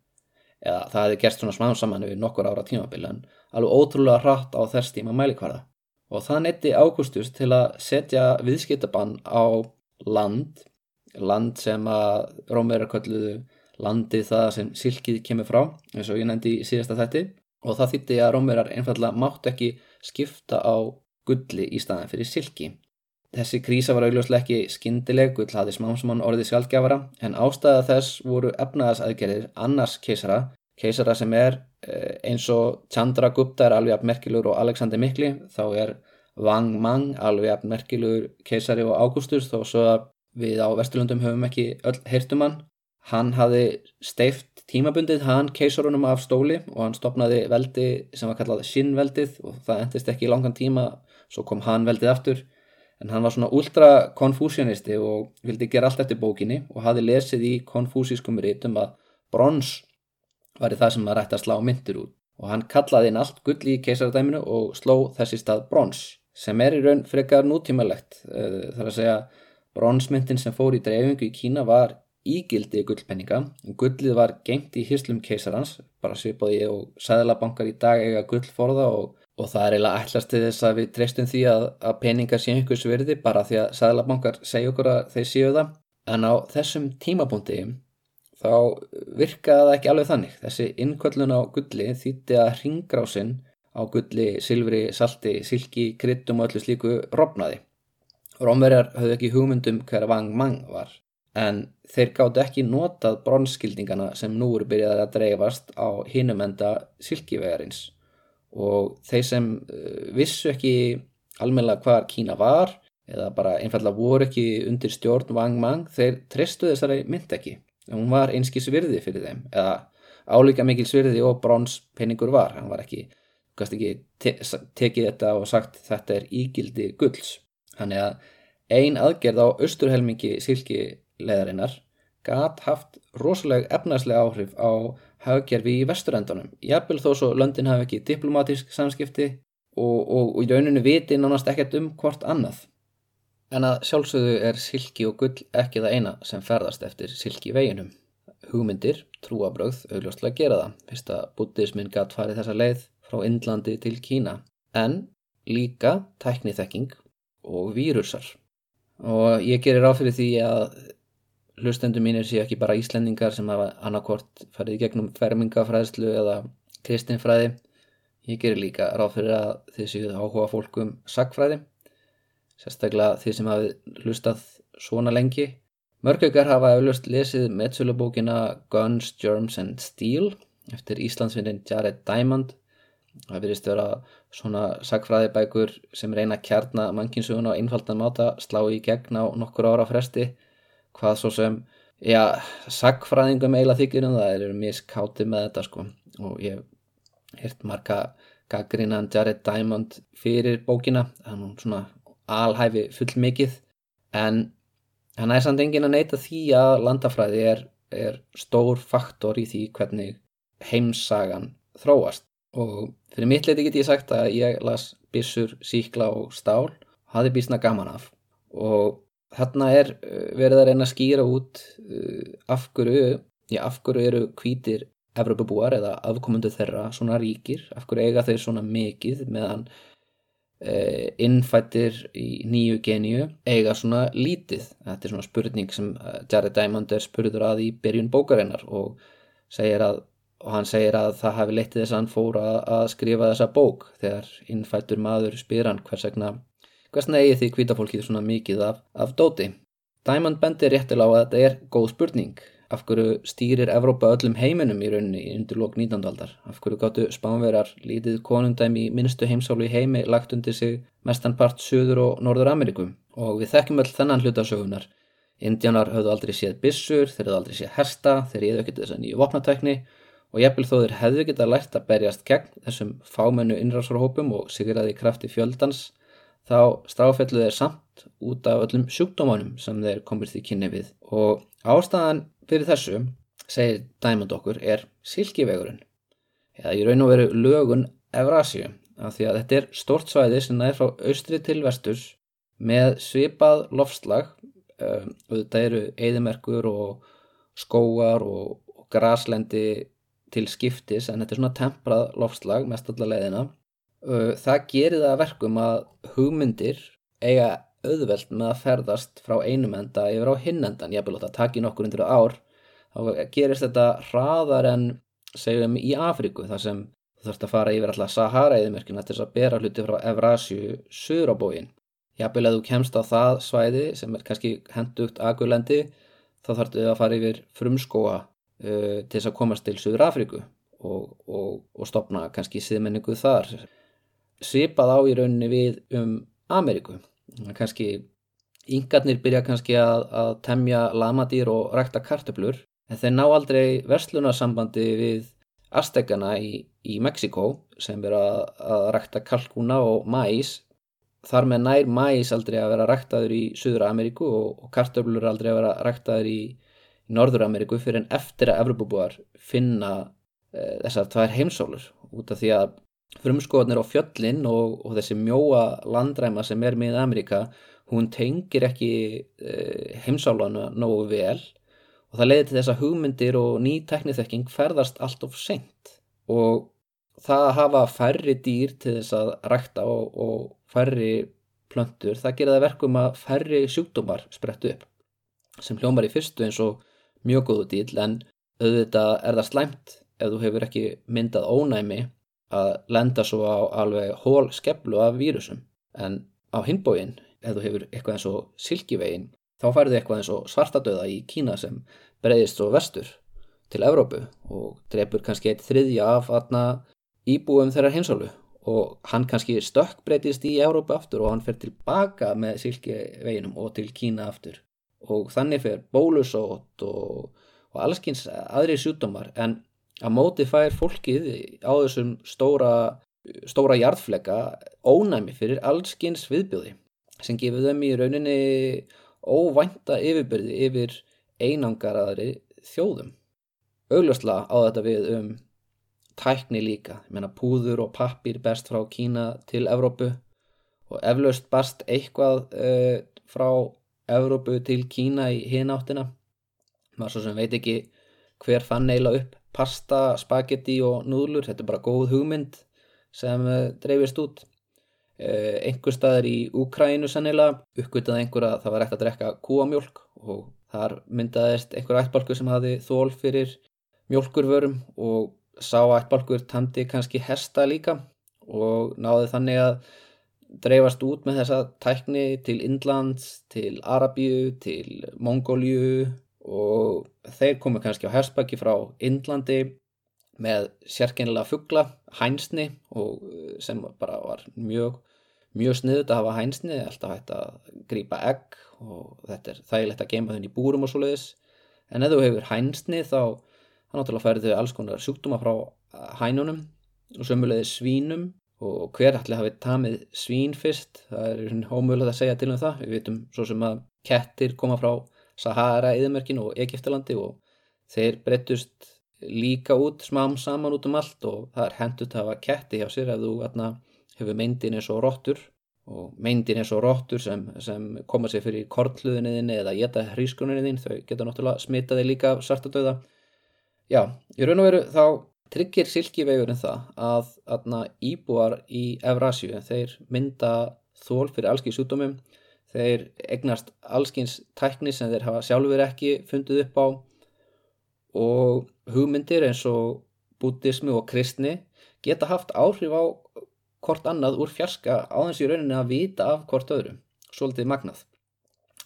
Eða það hefði gerst svona smá saman við nokkur ára tímabili en alveg ótrúlega hratt á þess tíma mælikvarða. Og það netti Ágústus til að setja viðskiptabann á land, land sem að Rómverðar kölluðu landið það sem silkið kemur frá, eins og ég nefndi í síðasta þetti. Og það þýtti að Rómverðar einfallega mátt ekki skipta á gulli í staðan fyrir silki. Þessi krísa var augljóslega ekki skindileg, gull hafði smámsmann orðið sjálfgjafara, en ástæða þess voru efnaðasaðgerðir annars keisara, keisara sem er eh, eins og Chandra Gupta er alveg að merkilur og Alexander Mikli, þá er Wang Mang alveg að merkilur keisari og Ágústus, þó svo að við á Vesturlundum höfum ekki öll heyrtum hann. Hafði steift tímabundið hann keisarunum af stóli og hann stopnaði veldi sem var kallað Shin-veldið og það endist ekki í langan tíma, svo kom hann veldið aftur en hann var svona ultra-konfúsianisti og vildi gera allt eftir bókinni og hafi lesið í konfúsískum rítum að brons var í það sem maður ætti að slá myndir út. Og hann kallaði inn allt gull í keisardæminu og sló þessi stað brons sem er í raun frekar nútímalegt. Eh, þar að segja bronsmyndin sem fór í dreifingu í Kína var ígildi gullpenninga gullið var gengt í hyslum keisarans. Bara svipaði og sæðlabankar í dag eiga gullforða og og það er eiginlega ætlast til þess að við treystum því að, að peningar séu einhvers verði bara því að sæðlabankar segja okkur að þeir séu það. En á þessum tímapunkti þá virkaði það ekki alveg þannig. Þessi innköllun á gulli þýtti að ringgrásinn á gulli, silfri, salti, silki, kryttum og öllu slíku rofnaði. Rómverjar höfðu ekki hugmyndum hver Vang Mang var en þeir gátt ekki notað bronskildingana sem nú eru byrjaði að dreifast á hinumenda silkivegarins og þeir sem eh, vissu ekki almenna hvað Kína var eða bara einfallega voru ekki undir stjórn Wang Mang, þeir trestu þessari mynd ekki. Hún var einskis virði fyrir þeim eða álíka mikil svirði og bronspenningur var. Hann var ekki, kannski ekki te tekið þetta og sagt þetta er ígildi gulls. Þannig að ein aðgerð á austurhelmingi silkileðarinnar gæt haft rosalega efnarslega áhrif á hagkerfi í vesturendunum. Jafnvel þó svo löndin hafi ekki diplomatísk samskipti og, og, og í rauninu viti nánast ekkert um hvort annað. En að sjálfsögðu er silki og gull ekki það eina sem ferðast eftir silki veginum. Hugmyndir, trúabröð, augljóslega gera það. Fyrst að buddhismin gatt farið þessa leið frá Indlandi til Kína. En líka tæknithekking og vírusar. Og ég gerir áfyrir því að hlustendur mínir séu ekki bara Íslendingar sem hafa annarkort farið í gegnum fermingafræðslu eða kristinfræði. Ég gerir líka ráð fyrir að þið séu áhuga fólkum sagfræði, sérstaklega þið sem hafi hlustað svona lengi. Mörgökar hafa eflaust lesið meðsölubókina Guns, Germs and Steel eftir Íslandsvinnin Jared Diamond það virðist vera svona sagfræðibækur sem reyna kjarna mannkinsuguna og einfaldan máta slá í gegn á nokkur ára fresti hvað svo sem já, sagfræðingum eiginlega þykir um það eru miskáti með þetta sko. Og ég hef hirt marga gaggrínan Jared Diamond fyrir bókina hann er svona alhæfi full mikið en hann er samt engin að neyta því að landafræði er, er stór faktor í því hvernig heimsagan þróast. Og fyrir mitt leiti get ég sagt að ég las Bissur, Síkla og Stál hafi bísna gaman af. Og þarna er uh, verið að reyna að skýra út uh, af hverju, já af hverju eru hvítir Evropabúar eða afkomundu þeirra svona ríkir, af hverju eiga þeir svona mikið meðan uh, innfættir í nýju geníu eiga svona lítið? Þetta er svona spurning sem Jared Diamond er spurður að í byrjun bókarinnar og að og hann segir að það hafi leittið þess að hann fór að, að skrifa þessa bók. Þegar innfættur maður spyr hann hvers vegna hversna eigi því kvítafólkið svona mikið af, af dóti. Diamond bendir réttilega á að þetta er góð spurning af hverju stýrir Evrópa öllum heiminum í rauninni undir lók 19. aldar af hverju gáttu spánverar lítið konundæmi í minnstu heimsálu í heimi lagt undir sig mestan part Suður og Norður Amerikum og við þekkjum öll þennan hlutasögunar Indianar höfðu aldrei séð bissur, þeir höfðu aldrei séð hersta, þeir íðu ekkert þessa nýju vopnatekni og jafnvel þó þeir hefðu geta lært að berjast gegn þessum fámennu innrásarhópum og sigraði krafti fjöldans þá stráfellu þeir samt út af öllum sjúkdómanum sem þeir komur því kynni við. Og ástæðan fyrir þessu, segir Diamond okkur, er silkivegurinn. Eða í raun og veru lögun Evrasíu af því að þetta er stort svæði sem er frá austri til vesturs með svipað lofslag um, og þetta eru eðimerkur og skóar og, og graslendi til skiptis en þetta er svona temprað lofslag mest allar leiðina það gerir það verkum að hugmyndir eiga auðvelt með að ferðast frá einum enda yfir á hinn endan ég vil láta taka í nokkur undir ár þá gerist þetta hraðar en segjum í Afríku þar sem þú þarfst að fara yfir alltaf Sahara-eðimerkina til þess að bera hluti frá Evrasju söður á bógin jápil að þú kemst á það svæði sem er kannski hendugt agulendi þá þarfstu að fara yfir frumskóa uh, til þess að komast til Suður Afríku og, og, og stopna kannski síðmenningu þar svipað á í rauninni við um Ameríku. Kannski yngarnir byrja kannski að, að temja lamadýr og rækta kartöflur en þeir ná aldrei verslunasambandi við Aztekana í, í Mexiko sem er að, að rækta kalkuna og mæs þar með nær mæs aldrei að vera ræktaður í Suður Ameríku og, og kartöflur aldrei að vera ræktaður í í Norður-Ameríku fyrir en eftir að Evropabúar finna e, þessar tvær heimsólur út af því að frumskoðanir á fjöllin og, og þessi mjóa landræma sem er með Ameríka hún tengir ekki e, heimsálana nógu vel og það leiði til þess að hugmyndir og ný tekniþekking ferðast allt of sent og það að hafa færri dýr til þess að rækta og, og færri plöntur það gera það verkum að færri sjúkdómar sprettu upp sem hljómar í fyrstu eins og mjög góðu dýl en auðvitað er það slæmt ef þú hefur ekki myndað ónæmi að lenda svo á alveg hól skeflu af vírusum. En á hinbóin ef þú hefur eitthvað eins og silkivegin þá færðu eitthvað eins og svartadöða í Kína sem breyðist svo vestur til Evrópu og drefur kannski eitt þriðja af aðna íbúum þeirra hinsólu og hann kannski stökk breytist í Evrópu aftur og hann fer tilbaka með silkiveginum og til Kína aftur. Og þannig fyrir bólusótt og, og allskins aðri sjútumar en að móti fær fólkið á þessum stóra, stóra jarðfleka ónæmi fyrir allskins viðbjóði sem gefur þeim í rauninni óvænta yfirbyrði yfir einangaraðri þjóðum. Augljósla á þetta við um tækni líka, menna púður og pappir best frá Kína til Evrópu og eflaust bast eitthvað uh, frá Evrópu til Kína í hináttina maður svo sem veit ekki hver fann eila upp pasta, spagetti og núðlur. Þetta er bara góð hugmynd sem uh, dreifist út. Uh, einhver staðar í Úkrænu sannilega uppgötaði einhver að það var ekkert að drekka kúamjólk og þar myndaðist einhver ættbalkur sem hafi þól fyrir mjólkurvörum og sá ættbalkur tamdi kannski hesta líka og náði þannig að dreifast út með þessa tækni til Indlands, til Arabíu, til Mongóliu og þeir komu kannski á herspaki frá Indlandi með sérkennilega fuggla, hænsni og uh, sem bara var mjög, mjög sniðut að hafa hænsni, alltaf hægt að grípa egg og þetta er þægilegt að geima þunni í búrum og svoleiðis. En ef þú hefur hænsni þá, þá náttúrulega færðu þau alls konar sjúkdóma frá hænunum og sömulegði svínum og hver allir hafi tamið svín fyrst, það er hómöluð að segja til um það. Við vitum svo sem að kettir koma frá Sahara, Íðmerkin og Egiptalandi og þeir breyttust líka út smám saman út um allt og það er hendut að hafa ketti hjá sér ef þú atna, hefur meindin eins og róttur og meindin eins og róttur sem, sem koma sér fyrir kortluðinniðinni eða geta hrískuninniðin, þau geta náttúrulega smitaði líka svartadauða. Já, í raun og veru þá tryggir silkivegurinn það að atna, íbúar í Evrasju, þeir mynda þól fyrir allski sjútumum, þeir egnast allskins tækni sem þeir hafa sjálfur ekki fundið upp á og hugmyndir eins og bútismi og kristni geta haft áhrif á hvort annað úr fjarska á þess í rauninni að vita af hvort öðrum, svolítið magnað.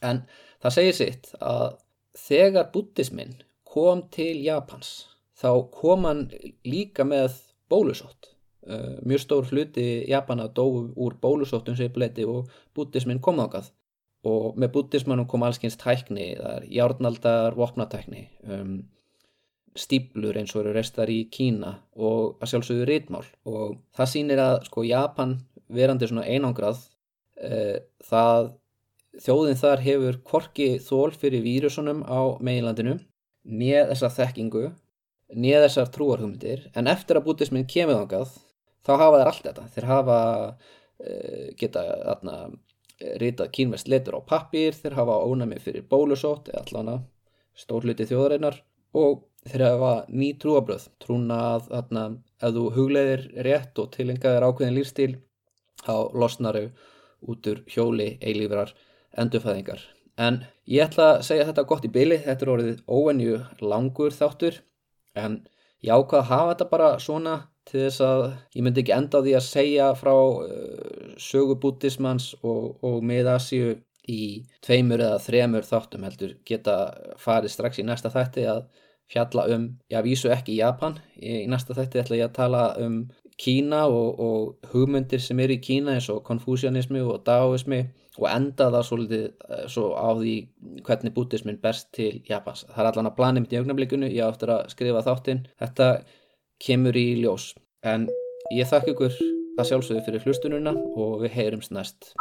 En það segir sitt að þegar bútismin kom til Japans þá kom hann líka með bólusótt. Uh, mjög stór hluti Japana dói úr bólusóttum sem bleiti og bútismin kom ákað og með bútismanum kom allskyns tækni, það er járnaldar vopnatækni um, stíplur eins og eru restar í Kína og að sjálfsögðu rítmál og það sýnir að sko Japan verandi svona einangrað e, það þjóðin þar hefur korki þól fyrir vírusunum á meginlandinu nýð þessar þekkingu nýð þessar trúarhumdir en eftir að bútismin kemur ángað þá hafa þeir allt þetta. Þeir hafa e, geta aðna rítað kínvest letur á pappir þeir hafa ónæmi fyrir bólusótt eða allan stór hluti þjóðarinnar og þeir hafa ný trúabröð trúna að þarna, ef þú hugleðir rétt og tilengaðir ákveðin lífstíl þá losnar þau út úr hjóli eilífrar endurfæðingar. En ég ætla að segja þetta gott í byli þetta er orðið óenju langur þáttur en ég ákvað að hafa þetta bara svona til þess að ég myndi ekki enda á því að segja frá uh, sögubútismans og, og miðasíu í tveimur eða þremur þáttum heldur geta farið strax í næsta þætti að fjalla um, já vísu ekki Japan, í næsta þætti ætla ég að tala um Kína og, og hugmyndir sem eru í Kína eins og konfúsianismi og daoismi og enda það svolítið eh, svo á því hvernig bútismin berst til Japans. Það er allan að plani mitt í augnablikunni, ég áttur að skrifa þáttinn, þetta kemur í ljós. En ég þakka ykkur það sjálfsögðu fyrir hlustununa og við heyrums næst.